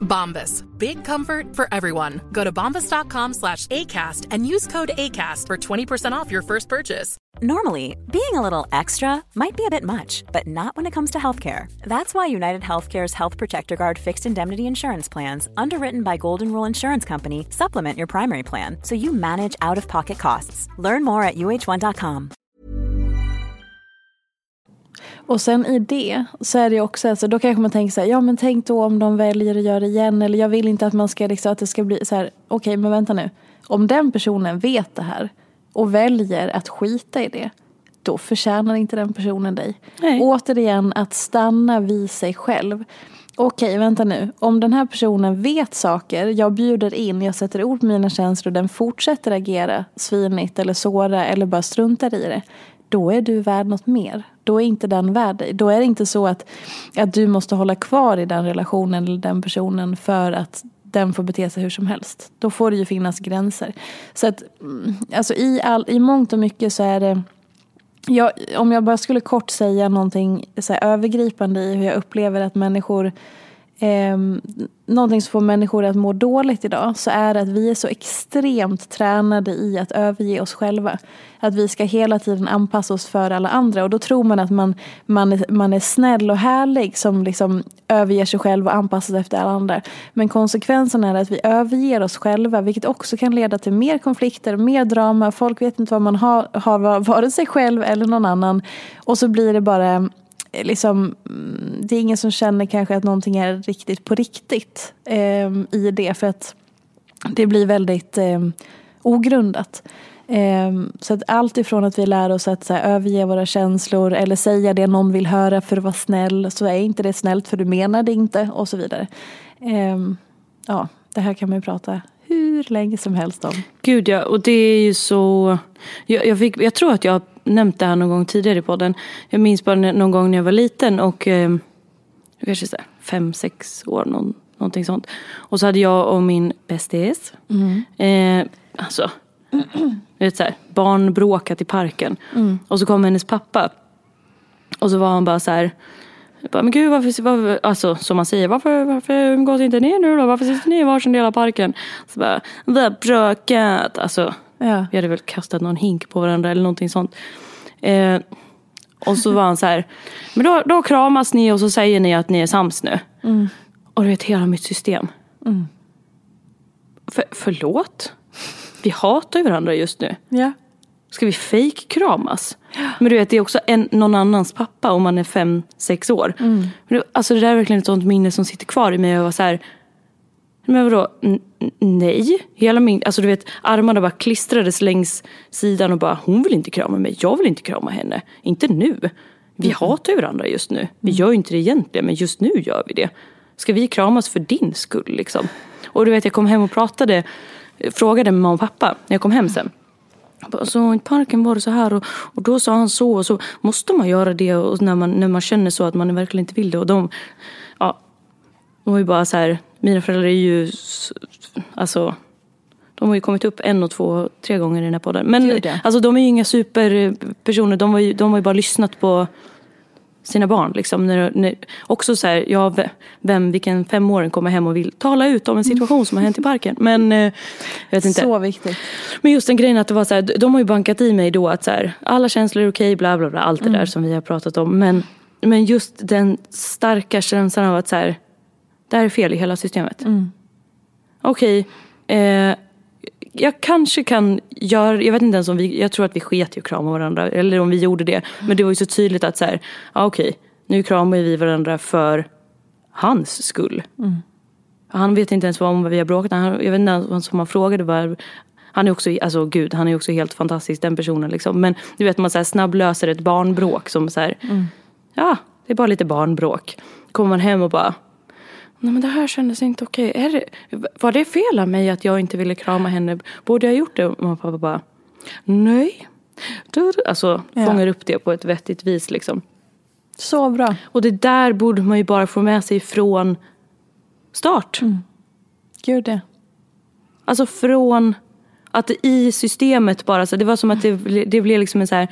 Bombas. Big comfort for everyone. Go to bombas.com slash ACAST and use code ACAST for 20% off your first purchase. Normally, being a little extra might be a bit much, but not when it comes to healthcare. That's why United Healthcare's Health Protector Guard fixed indemnity insurance plans, underwritten by Golden Rule Insurance Company, supplement your primary plan so you manage out of pocket costs. Learn more at uh1.com. Och sen i det så är det också, alltså, då kanske man tänker så här, ja men tänk då om de väljer att göra det igen eller jag vill inte att man ska liksom, att det ska bli så här, okej men vänta nu. Om den personen vet det här och väljer att skita i det, då förtjänar inte den personen dig. Nej. Återigen att stanna vid sig själv. Okej, vänta nu. Om den här personen vet saker, jag bjuder in, jag sätter ord på mina känslor och den fortsätter agera svinigt eller såra eller bara struntar i det. Då är du värd något mer. Då är inte den värd dig. Då är det inte så att, att du måste hålla kvar i den relationen eller den personen för att den får bete sig hur som helst. Då får det ju finnas gränser. Så att, mm, alltså i, all, i mångt och mycket så är det jag, om jag bara skulle kort säga någonting så här, övergripande i hur jag upplever att människor eh, Någonting som får människor att må dåligt idag så är det att vi är så extremt tränade i att överge oss själva. Att vi ska hela tiden anpassa oss för alla andra och då tror man att man, man, är, man är snäll och härlig som liksom överger sig själv och anpassar sig efter alla andra. Men konsekvensen är att vi överger oss själva vilket också kan leda till mer konflikter, mer drama. Folk vet inte vad man har, har vare sig själv eller någon annan. Och så blir det bara Eh, liksom, mm, det är ingen som känner kanske att någonting är riktigt på riktigt eh, i det. För att det blir väldigt eh, ogrundat. Eh, så att allt ifrån att vi lär oss att så här, överge våra känslor eller säga det någon vill höra för att vara snäll så är inte det snällt för du menar det inte och så vidare. Eh, ja, det här kan man ju prata hur länge som helst om. Gud ja, och det är ju så... Jag, jag, fick, jag tror att jag nämnt det här någon gång tidigare i podden. Jag minns bara någon gång när jag var liten och eh, kanske så här, fem, sex år, någon, någonting sånt. Och så hade jag och min bästis, eh, alltså, du vet så här, barn bråkat i parken. Och så kom hennes pappa. Och så var han bara så här, bara, men gud varför, varför, alltså som man säger, varför, varför umgås inte ni nu då? Varför sitter ni i varsin del av parken? Så bara, vi har bråkat. Alltså, Ja. vi hade väl kastat någon hink på varandra eller någonting sånt. Eh, och så var han så här, men då, då kramas ni och så säger ni att ni är sams nu. Och du vet hela mitt system. För, förlåt? Vi hatar ju varandra just nu. Ja. ska vi fake-kramas? Men du vet, det är också en, någon annans pappa om man är fem, sex år. Mm. Men det, alltså det där är verkligen ett sånt minne som sitter kvar i mig. Och var så här, men vadå, N- nej. Hela min, alltså du vet, armarna bara klistrades längs sidan och bara, hon vill inte krama mig, jag vill inte krama henne. Inte nu. Vi hatar ju varandra just nu. Vi gör ju inte det egentligen, men just nu gör vi det. Ska vi kramas för din skull liksom? Och du vet, jag kom hem och pratade, frågade mamma och pappa när jag kom hem sen. Så i parken var det så här och, och då sa han så och så. Måste man göra det och när, man, när man känner så att man verkligen inte vill det? Och de, de var ju bara så här, mina föräldrar är ju, alltså, de har ju kommit upp en och två, tre gånger i den här podden. Men alltså, de är ju inga superpersoner, de, var ju, de har ju bara lyssnat på sina barn. Liksom, när, när, också så här, ja, ve- vem, vilken femåring kommer hem och vill tala ut om en situation som har hänt i parken. Men eh, jag vet inte. Så viktigt. Men just den grejen att det var så här, de har ju bankat i mig då att så här, alla känslor är okej, bla bla bla, allt det där som vi har pratat om. Men, men just den starka känslan av att så här, det här är fel i hela systemet. Okej, eh, jag kanske kan göra, jag vet inte ens om vi, jag tror att vi sket i att krama varandra, eller om vi gjorde det. Men det var ju så tydligt att så här, ja, okej, nu kramar vi varandra för hans skull. Han vet inte ens om vad vi har bråkat han, Jag vet inte ens om han frågade var, han är också, alltså gud, han är också helt fantastisk den personen liksom. Men du vet man så här snabblöser ett barnbråk som så här, ja, det är bara lite barnbråk. Kommer man hem och bara, nej men det här kändes inte okej. Är det, var det fel av mig att jag inte ville krama henne? Borde jag ha gjort det? Och mamma pappa bara, nej. Du- Alltså Ja. fångar upp det på ett vettigt vis liksom. Så bra. Och det där borde man ju bara få med sig från start. Gud det. Alltså från att i systemet bara, så det var som att det, det blev liksom en så här,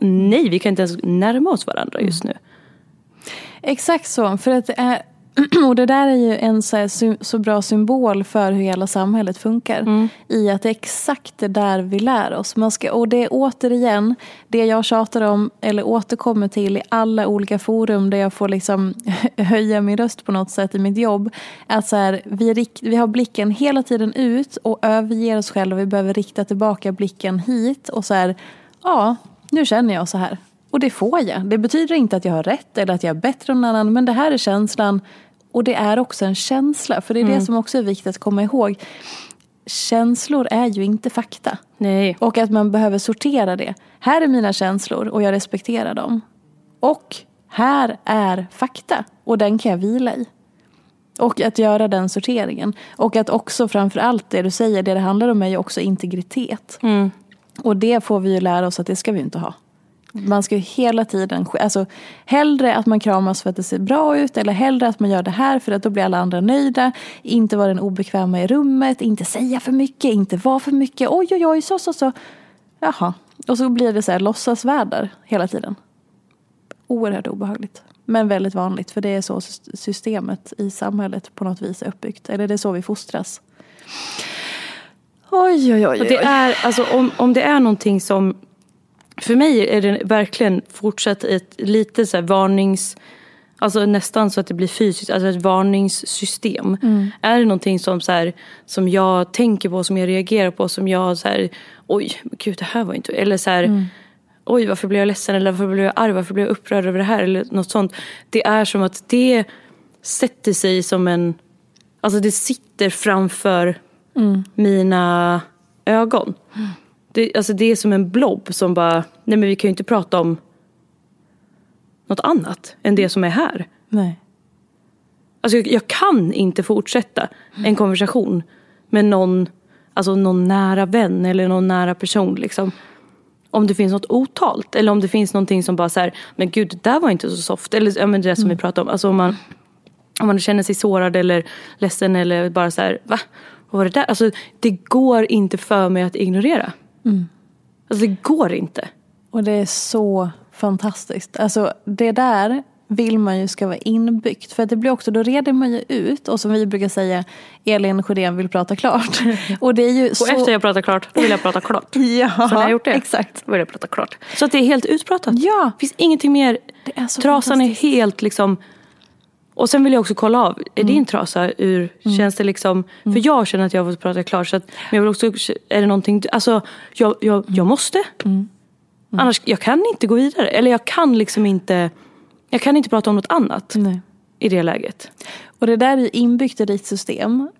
nej vi kan inte ens närma oss varandra just nu. Exakt så. För att är, och det där är ju en så, så bra symbol för hur hela samhället funkar. I att det är exakt det där vi lär oss. Man ska, och det är återigen det jag tjatar om eller återkommer till i alla olika forum där jag får liksom höja min röst på något sätt i mitt jobb. Att så här, vi, vi har blicken hela tiden ut och överger oss själva. Vi behöver rikta tillbaka blicken hit och så här, ja, nu känner jag så här. Och det får jag. Det betyder inte att jag har rätt eller att jag är bättre än någon annan. Men det här är känslan. Och det är också en känsla. För det är det som också är viktigt att komma ihåg. Känslor är ju inte fakta. Nej. Och att man behöver sortera det. Här är mina känslor och jag respekterar dem. Och här är fakta. Och den kan jag vila i. Och att göra den sorteringen. Och att också framför allt det du säger, det det handlar om är ju också integritet. Och det får vi ju lära oss att det ska vi inte ha. Man ska ju hela tiden, alltså hellre att man kramas för att det ser bra ut eller hellre att man gör det här för att då blir alla andra nöjda. Inte vara den obekväma i rummet, inte säga för mycket, inte vara för mycket. Oj, oj, oj, så, så, så. Jaha. Och så blir det så här låtsasvärdar hela tiden. Oerhört obehagligt. Men väldigt vanligt för det är så systemet i samhället på något vis är uppbyggt. Eller det är så vi fostras. Oj, oj, oj. Och det är, alltså, om, om det är någonting som... För mig är det verkligen fortsatt ett lite så varnings... Alltså nästan så att det blir fysiskt, alltså ett varningssystem. Är det någonting som, så här, som jag tänker på, som jag reagerar på, som jag så här, oj, gud det här var inte... Eller så här, oj varför blev jag ledsen? eller varför blev jag arg, varför blev jag upprörd över det här? eller något sånt. Det är som att det sätter sig som en... Alltså det sitter framför mina ögon. Det, alltså det är som en blob som bara, nej men vi kan ju inte prata om något annat än det som är här. Nej. Alltså jag, jag kan inte fortsätta en konversation med någon, alltså någon nära vän eller någon nära person liksom. Om det finns något otalt eller om det finns någonting som bara så här, men gud det där var inte så soft. Eller ja, men det där som vi pratade om. Alltså om man, om man känner sig sårad eller ledsen eller bara så här, va? Vad var det där? Alltså det går inte för mig att ignorera. Alltså det går inte. Och det är så fantastiskt. Alltså det där vill man ju ska vara inbyggt. För det blir också, då reder man ju ut. Och som vi brukar säga, Elin Sjödén vill prata klart. Och det är ju Och så... efter jag pratar klart, då vill jag prata klart. Ja, Så när jag har gjort det, exakt. då vill jag prata klart. Så att det är helt utpratat. Ja. Det finns ingenting mer. Det är så Trasan är helt liksom Och sen vill jag också kolla av, är din trasa ur, känns det liksom, för jag känner att jag har fått prata klart. Så att, men jag vill också, är det någonting, alltså jag, jag, jag måste. Annars, jag kan inte gå vidare. Eller jag kan liksom inte, jag kan inte prata om något annat Nej. i det läget. Och det där är inbyggt i ditt system.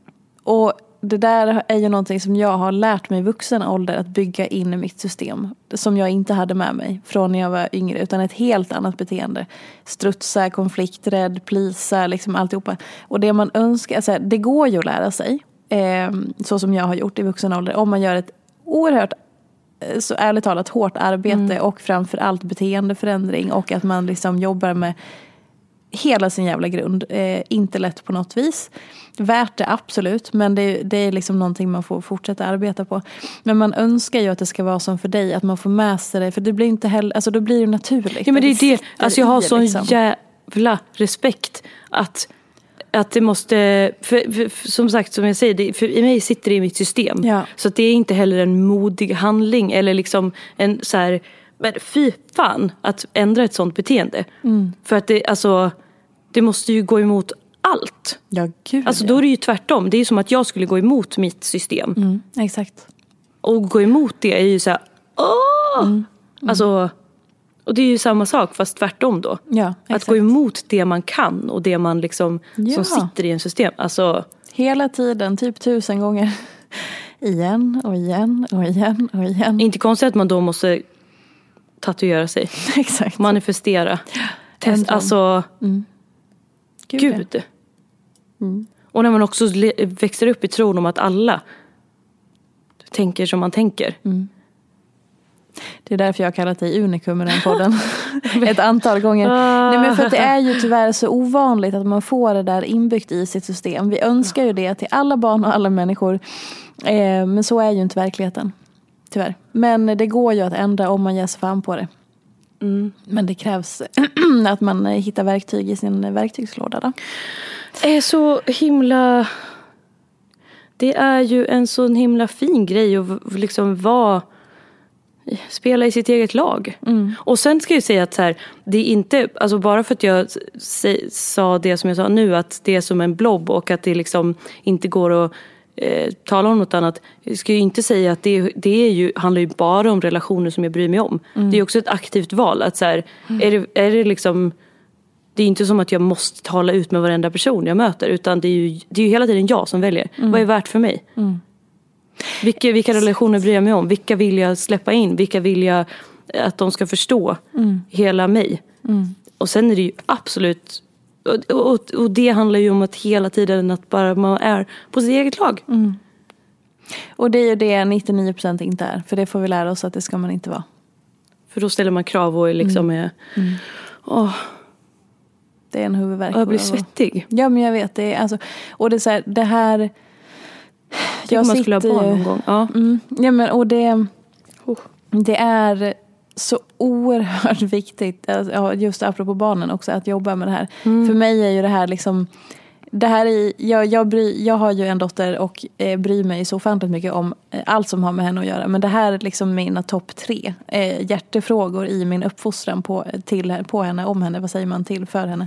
Och det där är ju någonting som jag har lärt mig i vuxen ålder att bygga in i mitt system. Som jag inte hade med mig från när jag var yngre. Utan ett helt annat beteende. Strutsa, konflikträdd, plisa, liksom alltihopa. Och det man önskar, alltså, det går ju att lära sig. Eh, så som jag har gjort i vuxen ålder. Om man gör ett oerhört eh, så ärligt talat hårt arbete och framförallt beteendeförändring och att man liksom jobbar med hela sin jävla grund. Eh, inte lätt på något vis. Värt det absolut, men det, det är liksom någonting man får fortsätta arbeta på. Men man önskar ju att det ska vara som för dig, att man får med sig det. För det blir inte heller, alltså då blir det naturligt. Ja men det är det, alltså jag har sån liksom. jävla respekt att att det måste, för, för, som sagt som jag säger, det, för i mig sitter det i mitt system. Ja. Så att det är inte heller en modig handling eller liksom en så här, men fy fan att ändra ett sånt beteende. Mm. För att det, alltså, det måste ju gå emot allt. Ja, gud Alltså då är det ju tvärtom. Det är ju som att jag skulle gå emot mitt system. Mm, exakt. Och gå emot det är ju så här, åh! Mm. Alltså, och det är ju samma sak fast tvärtom då. Ja, Att gå emot det man kan och det man liksom Ja. som sitter i en system. Alltså, Hela tiden, typ tusen gånger. igen och igen och igen och igen. inte konstigt att man då måste tatuera sig. Exakt. Manifestera. Test, alltså, Gud, ja. gud. Och när man också växer upp i tron om att alla tänker som man tänker. Det är därför jag har kallat dig unikum i den podden. Ett antal gånger. Nej, men för att det är ju tyvärr så ovanligt att man får det där inbyggt i sitt system. Vi önskar ju det till alla barn och alla människor. Eh, men så är ju inte verkligheten. Tyvärr. Men det går ju att ändra om man ger sig fan på det. Men det krävs att man hittar verktyg i sin verktygslåda. Då. Det är så himla... Det är ju en sån himla fin grej att liksom vara... Spela i sitt eget lag. Och sen ska jag säga att så här, det är inte, alltså bara för att jag sa det som jag sa nu, att det är som en blob och att det liksom inte går att eh, tala om något annat. Jag ska ju inte säga att det, det är ju, handlar ju bara om relationer som jag bryr mig om. Det är också ett aktivt val. Att så här, är, det, är det liksom det är inte som att jag måste tala ut med varenda person jag möter utan det är ju, det är ju hela tiden jag som väljer. Vad är värt för mig? Vilka, vilka relationer bryr jag mig om? Vilka vill jag släppa in? Vilka vill jag att de ska förstå hela mig? Och sen är det ju absolut och, och, och det handlar ju om att hela tiden att bara man är på sitt eget lag. Och det är ju det 99% inte är. För det får vi lära oss att det ska man inte vara. För då ställer man krav och är liksom är, åh, Det är en huvudvärk. jag blir Och- svettig. Ja men jag vet det. Är, alltså, och det är så här, det här. Tänk om man skulle ha barn någon gång. Ja. Mm, ja men och det. Oh. Det är så oerhört viktigt, alltså, just apropå barnen också, att jobba med det här. För mig är ju det här liksom det här är, jag, jag, bry, jag har ju en dotter och eh, bryr mig så ofantligt mycket om eh, allt som har med henne att göra. Men det här är liksom mina topp tre eh, hjärtefrågor i min uppfostran på, till, på henne, om henne, vad säger man till, för henne.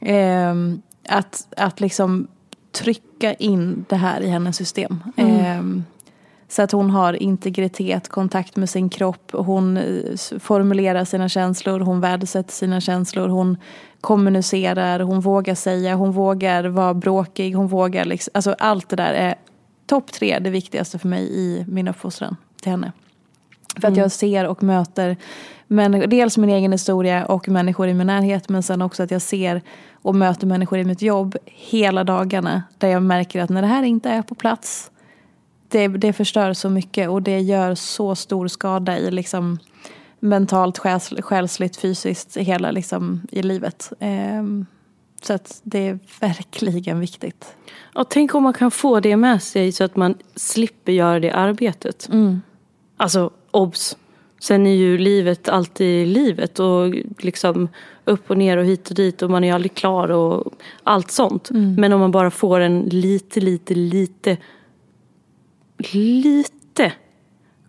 Ehm, att, att liksom trycka in det här i hennes system. Ehm, så att hon har integritet, kontakt med sin kropp, hon eh, formulerar sina känslor, hon värdesätter sina känslor, hon kommunicerar, hon vågar säga, hon vågar vara bråkig, hon vågar liksom, alltså allt det där är topp tre det viktigaste för mig i min uppfostran till henne. För att jag ser och möter människor, dels min egen historia och människor i min närhet men sen också att jag ser och möter människor i mitt jobb hela dagarna där jag märker att när det här inte är på plats det, det förstör så mycket och det gör så stor skada i liksom mentalt, själs, själsligt, fysiskt, hela liksom i livet. Ehm, så att det är verkligen viktigt. Och tänk om man kan få det med sig så att man slipper göra det arbetet. Alltså, obs. Sen är ju livet alltid livet och liksom upp och ner och hit och dit och man är aldrig klar och allt sånt. Men om man bara får en lite, lite, lite, lite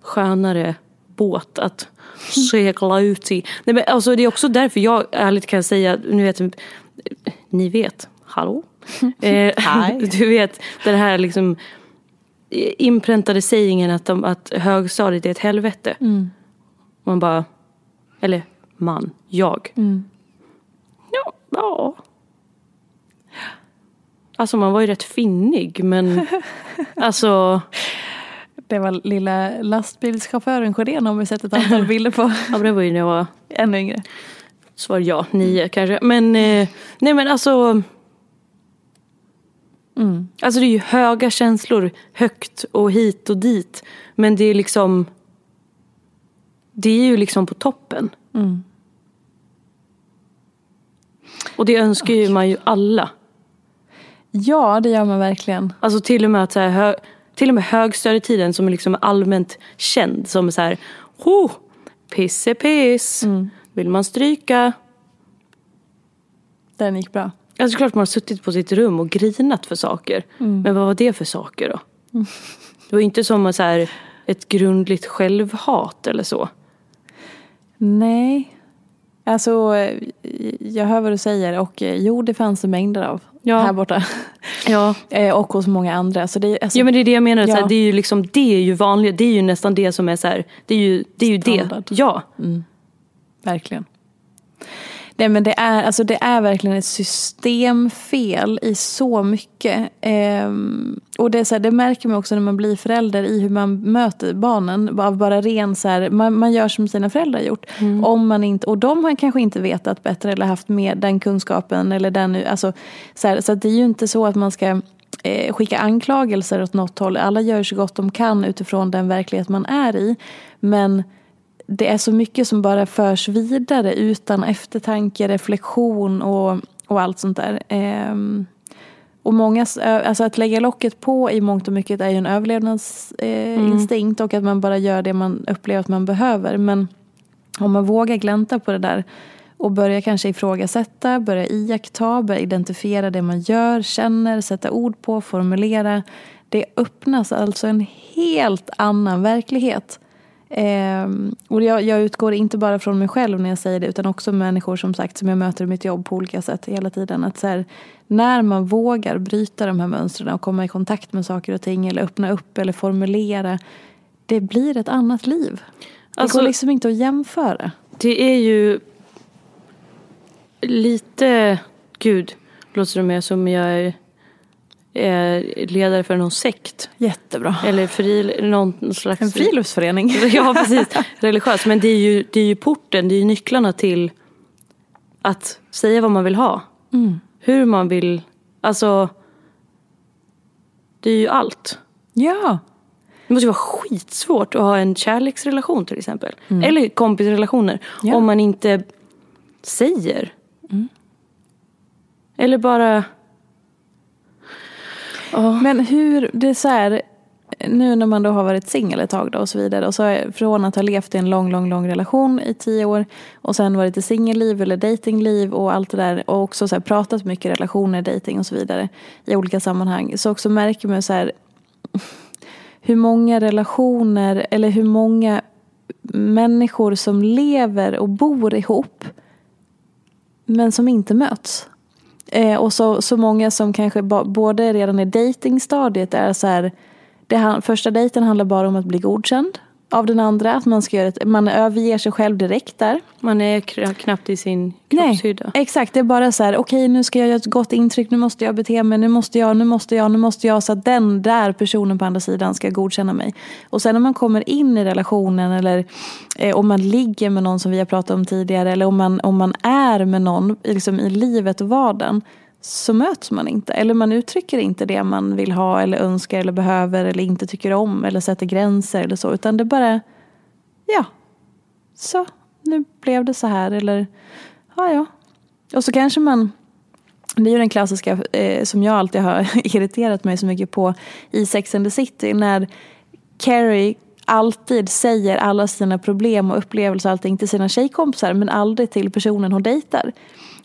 skönare båt att segla ut i. Nej, men alltså, det är också därför jag ärligt kan säga, nu vet ni vet, hallå? eh, du vet, den här liksom inpräntade sägningen att, de, att högstadiet är ett helvete. Mm. Man bara, eller man, jag. Mm. Ja, ja. Alltså man var ju rätt finnig men alltså. Det var lilla lastbilschauffören Sjödén har vi sett ett antal bilder på. Ja men det var ju när jag var ännu yngre. Svar ja, nio kanske. Men eh, nej men alltså. Mm. Alltså det är ju höga känslor, högt och hit och dit. Men det är liksom. Det är ju liksom på toppen. Mm. Och det önskar ju man ju alla. Ja, det gör man verkligen. Alltså till och med att så här, hö, till och med högstadietiden som är liksom allmänt känd som så här, oh, piss är piss. Mm. Vill man stryka? Den gick bra. Alltså klart man har suttit på sitt rum och grinat för saker. Mm. Men vad var det för saker då? Det var inte som så här, ett grundligt självhat eller så. Nej. Alltså, eh, jag hör vad du säger och eh, jo, det fanns det mängder av Ja. här borta. Ja. Eh, och hos många andra. Så det, är- alltså, Ja men det är det jag menar, Ja. här, det är ju liksom, det är ju vanligt, det är ju nästan det som är så här, det är ju det. Är ju Standard. det. Ja. Verkligen. Nej men det är, alltså det är verkligen ett systemfel i så mycket. Ehm, och det, är så här, det märker man också när man blir förälder i hur man möter barnen. Av bara ren så här, man, man gör som sina föräldrar gjort. Om man inte, och de har kanske inte vetat bättre eller haft med den kunskapen. Eller den, alltså, så här, så att det är ju inte så att man ska eh, skicka anklagelser åt något håll. Alla gör så gott de kan utifrån den verklighet man är i. Men det är så mycket som bara förs vidare utan eftertanke, reflektion och, och allt sånt där. Ehm, och många, alltså att lägga locket på i mångt och mycket är ju en överlevnadsinstinkt eh, instinkt och att man bara gör det man upplever att man behöver. Men om man vågar glänta på det där och börja kanske ifrågasätta, börja iaktta, börja identifiera det man gör, känner, sätta ord på, formulera. Det öppnas alltså en helt annan verklighet. Ehm, och jag, jag utgår inte bara från mig själv när jag säger det utan också människor som sagt som jag möter i mitt jobb på olika sätt hela tiden. Att så här, när man vågar bryta de här mönstren och komma i kontakt med saker och ting eller öppna upp eller formulera. Det blir ett annat liv. Det Alltså- går liksom inte att jämföra. Det är ju lite, gud, låter det mer som jag är, är ledare för någon sekt. Jättebra. Eller fri, någon slags... En friluftsförening. Ja, precis. Religiös. Men det är, ju, det är ju porten, det är ju nycklarna till att säga vad man vill ha. Mm. Hur man vill, alltså. Det är ju allt. Ja. Det måste ju vara skitsvårt att ha en kärleksrelation till exempel. Eller kompisrelationer. Mm. Ja. Mm. Om man inte säger. Eller bara... Men hur, det är så här, nu när man då har varit singel ett tag då och så vidare och så från att ha levt i en lång, lång, lång relation i tio år och sen varit i singelliv eller datingliv och allt det där och också så här pratat mycket relationer, dating och så vidare i olika sammanhang så också märker man så här hur många relationer eller hur många människor som lever och bor ihop men som inte möts. Eh, och så, så många som kanske ba, både redan i datingstadiet är så här, det, han- första dejten handlar bara om att bli godkänd av den andra. Att man, ska göra ett, man överger sig själv direkt där. Man är knappt i sin Nej, kroppshydda. exakt. Det är bara så här, okej nu ska jag göra ett gott intryck, nu måste jag bete mig, nu måste jag, nu måste jag, nu måste jag. Så att den där personen på andra sidan ska godkänna mig. Och sen när man kommer in i relationen eller eh, om man ligger med någon som vi har pratat om tidigare. Eller om man, om man är med någon liksom, i livet och vardagen. Så möts man inte. Eller man uttrycker inte det man vill ha eller önskar eller behöver. Eller inte tycker om eller sätter gränser eller så. Utan det bara, ja, så nu blev det så här eller ja ja. Och så kanske man, det är ju den klassiska eh, som jag alltid har irriterat mig så mycket på i Sex and the City när Carrie alltid säger alla sina problem och upplevelser och allting till sina tjejkompisar men aldrig till personen hon dejtar.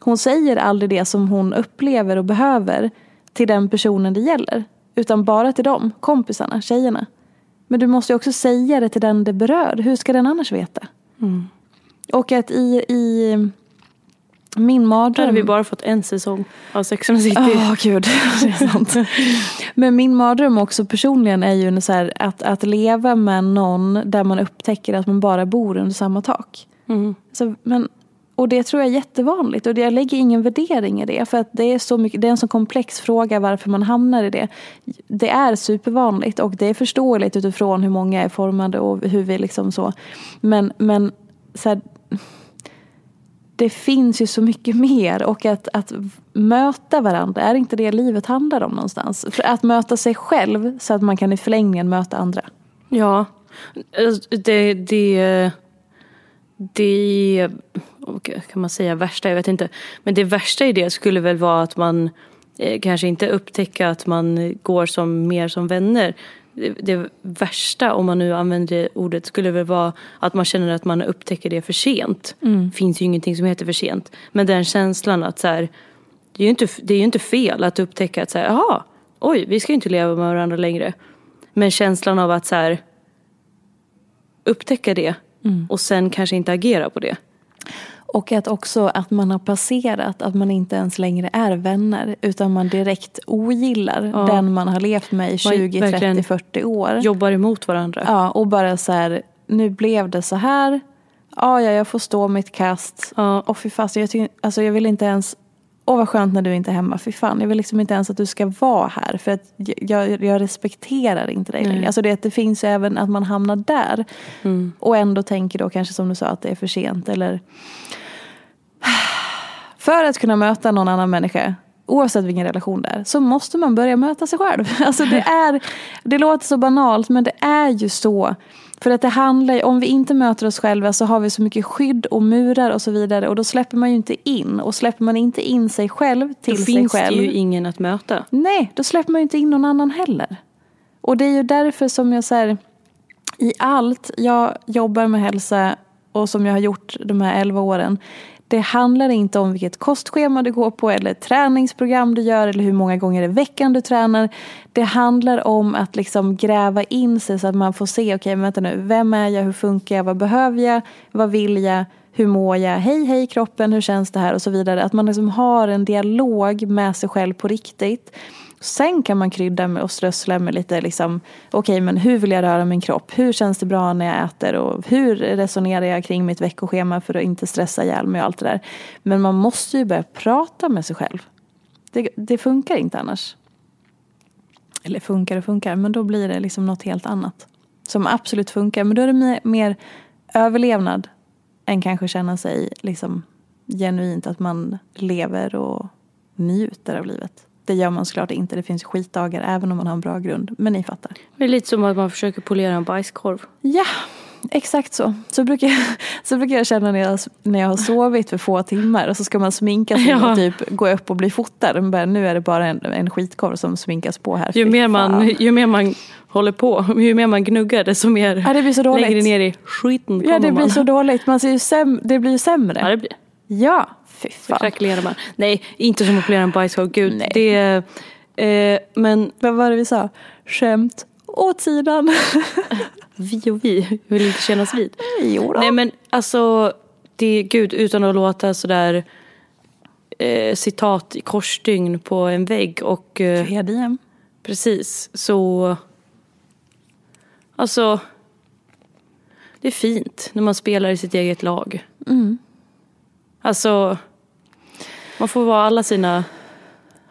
Hon säger aldrig det som hon upplever och behöver till den personen det gäller. Utan bara till dem, kompisarna, tjejerna. Men du måste ju också säga det till den det berör. Hur ska den annars veta? Och att i, i min Då mardröm... hade vi bara fått en säsong av Sex and the City. Ja, gud. Det är sant. Men min mardröm också personligen är ju så här, att, att leva med någon där man upptäcker att man bara bor under samma tak. Mm. Så, men, och det tror jag är jättevanligt och jag lägger ingen värdering i det. För att det är, så mycket, det är en så komplex fråga varför man hamnar i det. Det är supervanligt och det är förståeligt utifrån hur många är formade och hur vi liksom så. Men, men så här, det finns ju så mycket mer och att, att möta varandra, är inte det livet handlar om någonstans? För att möta sig själv så att man kan i förlängningen möta andra. Ja, det, det, det kan man säga värsta, jag vet inte. Men det värsta i det skulle väl vara att man eh, kanske inte upptäcker att man går som mer som vänner. Det, det värsta, om man nu använder det ordet, skulle väl vara att man känner att man upptäcker det för sent. Det finns ju ingenting som heter för sent. Men den känslan att så här, det är ju inte, det är ju inte fel att upptäcka att så här, jaha, oj, vi ska ju inte leva med varandra längre. Men känslan av att så här, upptäcka det och sen kanske inte agera på det. Och att också att man har passerat att man inte ens längre är vänner utan man direkt ogillar Ja. den man har levt med i 20, verkligen 30, 40 år. Jobbar emot varandra. Ja, och bara så här, nu blev det så här. Ja, ja, jag får stå mitt kast. Ja. Och fy fasen, jag, tycker- alltså, jag vill inte ens... Åh vad skönt när du inte är hemma. Fy fan, jag vill liksom inte ens att du ska vara här. För att jag, jag respekterar inte dig längre. Alltså det, det finns ju även att man hamnar där. Och ändå tänker då kanske som du sa att det är för sent. Eller... För att kunna möta någon annan människa, oavsett vilken relation det är, så måste man börja möta sig själv. Alltså det, är, det låter så banalt, men det är ju så. För att det handlar ju, om vi inte möter oss själva så har vi så mycket skydd och murar och så vidare. Och då släpper man ju inte in. Och släpper man inte in sig själv Då till sig finns själv. det ju ingen att möta. Nej, då släpper man ju inte in någon annan heller. Och det är ju därför som jag säger i allt jag jobbar med hälsa och som jag har gjort de här 11 åren. Det handlar inte om vilket kostschema du går på eller träningsprogram du gör eller hur många gånger i veckan du tränar. Det handlar om att liksom gräva in sig så att man får se, okej vänta nu, vem är jag, hur funkar jag, vad behöver jag, vad vill jag, hur mår jag, hej hej kroppen, hur känns det här och så vidare. Att man liksom har en dialog med sig själv på riktigt. Sen kan man krydda med och strössla med lite liksom, okej men hur vill jag röra min kropp? Hur känns det bra när jag äter? Och hur resonerar jag kring mitt veckoschema för att inte stressa ihjäl mig och allt det där. Men man måste ju börja prata med sig själv. Det, det funkar inte annars. Eller funkar och funkar, men då blir det liksom något helt annat. Som absolut funkar, men då är det mer, mer överlevnad än kanske känna sig liksom genuint att man lever och njuter av livet. Det gör man såklart inte. Det finns skitdagar även om man har en bra grund. Men ni fattar. Det är lite som att man försöker polera en bajskorv. Ja, exakt så. Så brukar jag, så brukar jag känna när jag, när jag har sovit för få timmar och så ska man sminka sig Ja. och typ gå upp och bli fotad. Och bara, nu är det bara en, en skitkorv som sminkas på här. Ju mer, man, ju mer man håller på, ju mer man gnuggar desto mer Ja, det blir så dåligt. längre ner i skiten kommer Ja, det blir man. så dåligt. Man ser ju säm, det blir ju sämre. Ja, det blir. Ja, fy fan. Krackelerar man. Nej, inte som att polera en bajskorv. Gud, Nej. det... Eh, men Vad var det vi sa? Skämt åt sidan. vi och vi vill inte kännas vid. jo då. Nej men alltså, det, gud utan att låta sådär eh, citat i korsstygn på en vägg och eh, precis så alltså det är fint när man spelar i sitt eget lag. Mm. Alltså man får vara alla sina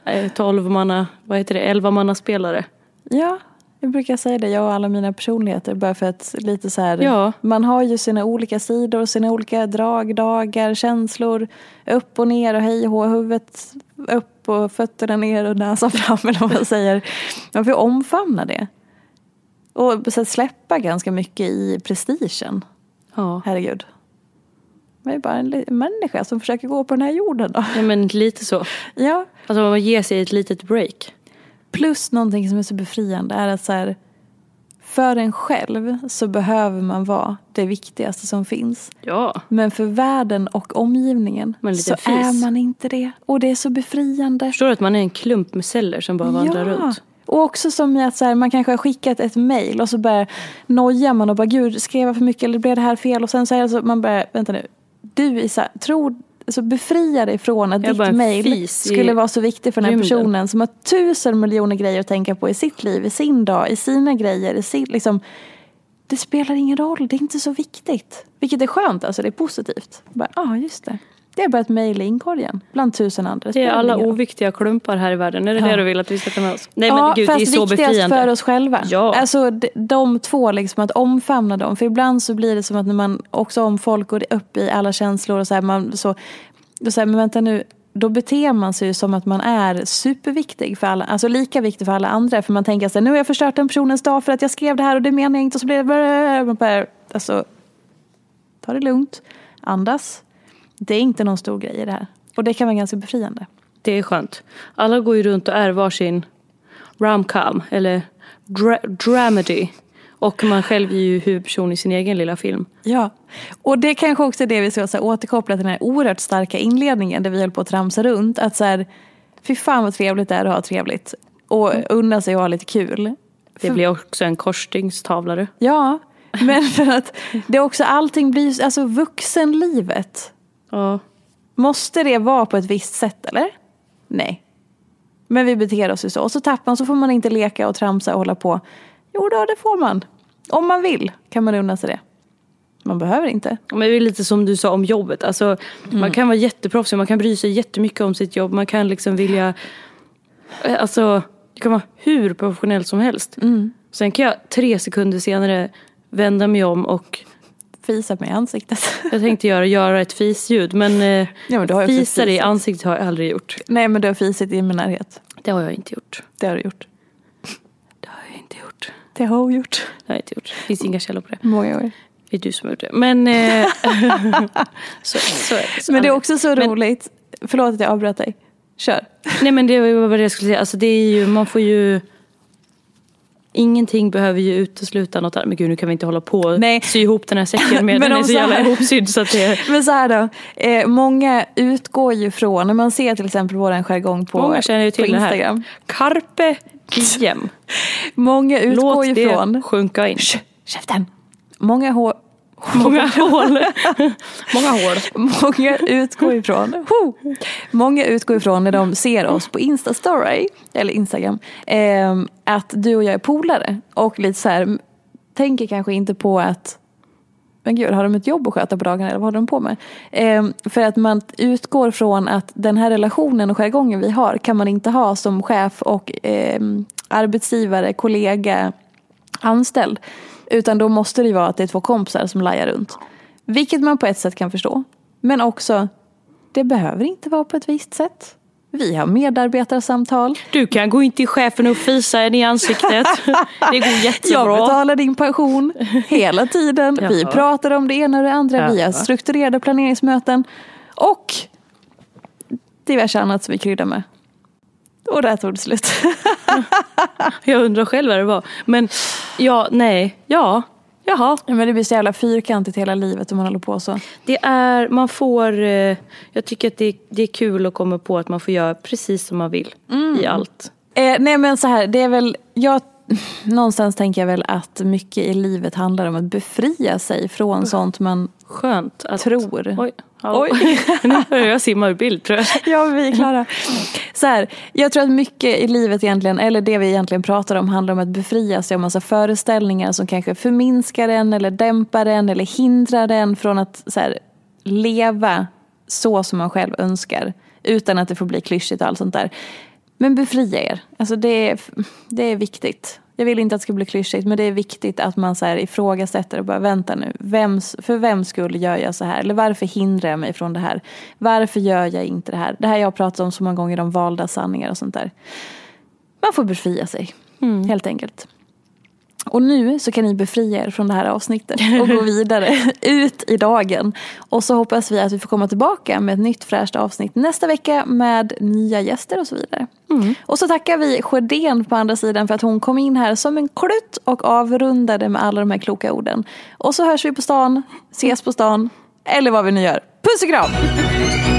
eh, 12 manna, vad heter det, 11 manna spelare. Ja, jag brukar säga det, jag och alla mina personligheter. Bara för att lite så här, Ja. man har ju sina olika sidor, sina olika drag, dagar, känslor. Upp och ner och hej och huvudet upp och fötterna ner och näsan fram eller vad man säger. Man får omfamna det. Och så släppa ganska mycket i prestigen. Ja. Herregud. Man är bara en människa som försöker gå på den här jorden då. ja men lite så. Ja, Alltså man ger sig ett litet break. Plus någonting som är så befriande är att så här, för en själv så behöver man vara det viktigaste som finns. Ja. Men för världen och omgivningen så fis. är man inte det. Och det är så befriande. Förstår du att man är en klump med celler som bara vandrar runt? Och också som att så här, man kanske har skickat ett mail och så börjar nojar man och bara gud skrev jag för mycket eller blev det här fel? Och sen så är det så man bara, vänta nu. Du Isa, tror, alltså befria dig från att ditt i skulle vara så viktigt för den här rymden. personen som har tusen miljoner grejer att tänka på i sitt liv, i sin dag, i sina grejer, i sin, liksom, det spelar ingen roll, det är inte så viktigt. Vilket är skönt, alltså det är positivt. Ja, ah, just det. Det är bara ett mejl i inkorgen bland tusen andra. Det är alla oviktiga klumpar här i världen. Är det Ja. det du vill att vi ska ta med oss? Nej men ja, gud, det är fast så viktigast befriande. för oss själva. Ja. Alltså de, de två, liksom att omfamna dem. För ibland så blir det som att när man också om folk går upp i alla känslor och så här, man så, då säger men vänta nu, då beter man sig ju som att man är superviktig för alla, alltså lika viktig för alla andra. För man tänker så här, nu har jag förstört den personens dag för att jag skrev det här och det menar jag inte och så blir det bara, alltså, ta det lugnt, andas. Det är inte någon stor grej i det här. Och det kan vara ganska befriande. Det är skönt. Alla går ju runt och är varsin romcom eller dra- dramedy. Och man själv är ju huvudperson i sin egen lilla film. Ja, och det kanske också är det vi ska så här, återkoppla till den här oerhört starka inledningen där vi höll på att tramsa runt. Att så här, fy fan vad trevligt det är att ha trevligt. Och unna sig att ha lite kul. Det För- blir också en korsstygstavlare. Ja, men för att det är också allting blir, alltså vuxenlivet. Ja. Måste det vara på ett visst sätt eller? Nej. Men vi beter oss ju så. Och så tappar man, så får man inte leka och tramsa och hålla på. Jo då, det får man. Om man vill kan man unna sig det. Man behöver inte. Men det är lite som du sa om jobbet. Alltså, Mm. Man kan vara jätteproffsig, man kan bry sig jättemycket om sitt jobb. Man kan liksom vilja... eh, Alltså, det kan vara hur professionellt som helst. Mm. Sen kan jag tre sekunder senare vända mig om och Fisa mig i ansiktet. jag tänkte göra, göra ett fisljud. Men, eh, Ja, men fisar i ansiktet har jag aldrig gjort. Nej men du har fisit i min närhet. Det har jag inte gjort. Det har du gjort. Det har jag inte gjort. Det har jag gjort. Det har jag inte gjort. Det finns inga källor på det. Många gånger. Det är du som har gjort det. Men, eh, så, så det. Så Men det är också så Men- roligt. Förlåt att jag avbröt dig. Kör. Nej men det var vad jag skulle säga. Alltså det är ju, man får ju Ingenting behöver ju utesluta något annat. Men gud nu kan vi inte hålla på och Nej. sy ihop den här säcken med. Men den är så jävla ihopsydd så att det Men så här då. Eh, många utgår ju från, när man ser till exempel vår jargong på, Många känner ju på till det här. Instagram. Carpe diem. Många utgår Låt ju det från... sjunka in. Käften! Många, Många hål. Många hål. många utgår ifrån! Många utgår ifrån när de ser oss på Instastory eller Instagram ehm, att du och jag är polare och lite så här tänker kanske inte på att men gud, har de ett jobb att sköta på dagarna eller vad håller de på med? Ehm, för att man utgår från att den här relationen och jargongen vi har kan man inte ha som chef och ehm, arbetsgivare, kollega, anställd. Utan då måste det ju vara att det är två kompisar som lajar runt. Vilket man på ett sätt kan förstå. Men också, det behöver inte vara på ett visst sätt. Vi har medarbetarsamtal. Du kan gå in till chefen och fisa en i ansiktet. Det går Jag jättebra. betalar din pension hela tiden. Vi pratar om det ena och det andra. Vi har strukturerade planeringsmöten. Och diverse annat som vi kryddar med. Och där tog det slut. Jag undrar själv vad det var. Men ja, nej, ja, jaha. Ja, Men det blir så jävla fyrkantigt hela livet om man håller på så. Det är, man får, eh, jag tycker att det, det är kul att komma på att man får göra precis som man vill i allt. Eh, nej men så här, det är väl, jag, någonstans tänker jag väl att mycket i livet handlar om att befria sig från sånt man Skönt att... tror. Oj. Ja. Oj. nu börjar jag simma ur bild tror jag. Ja, vi är klara. Så här, jag tror att mycket i livet egentligen, eller det vi egentligen pratar om, handlar om att befria sig av massa föreställningar som kanske förminskar en eller dämpar en eller hindrar en från att så här, leva så som man själv önskar. Utan att det får bli klyschigt och allt sånt där. Men befria er. Alltså det, är, det är viktigt. Jag vill inte att det ska bli klyschigt men det är viktigt att man så här ifrågasätter och bara vänta nu. Vems, för vem skull gör jag så här? Eller varför hindrar jag mig från det här? Varför gör jag inte det här? Det här jag har pratat om så många gånger om valda sanningar och sånt där. Man får befria sig. Helt enkelt. Och nu så kan ni befria er från det här avsnittet och gå vidare ut i dagen. Och så hoppas vi att vi får komma tillbaka med ett nytt fräscht avsnitt nästa vecka med nya gäster och så vidare. Och så tackar vi Sjödén på andra sidan för att hon kom in här som en klutt och avrundade med alla de här kloka orden. Och så hörs vi på stan, ses på stan eller vad vi nu gör. Puss och kram!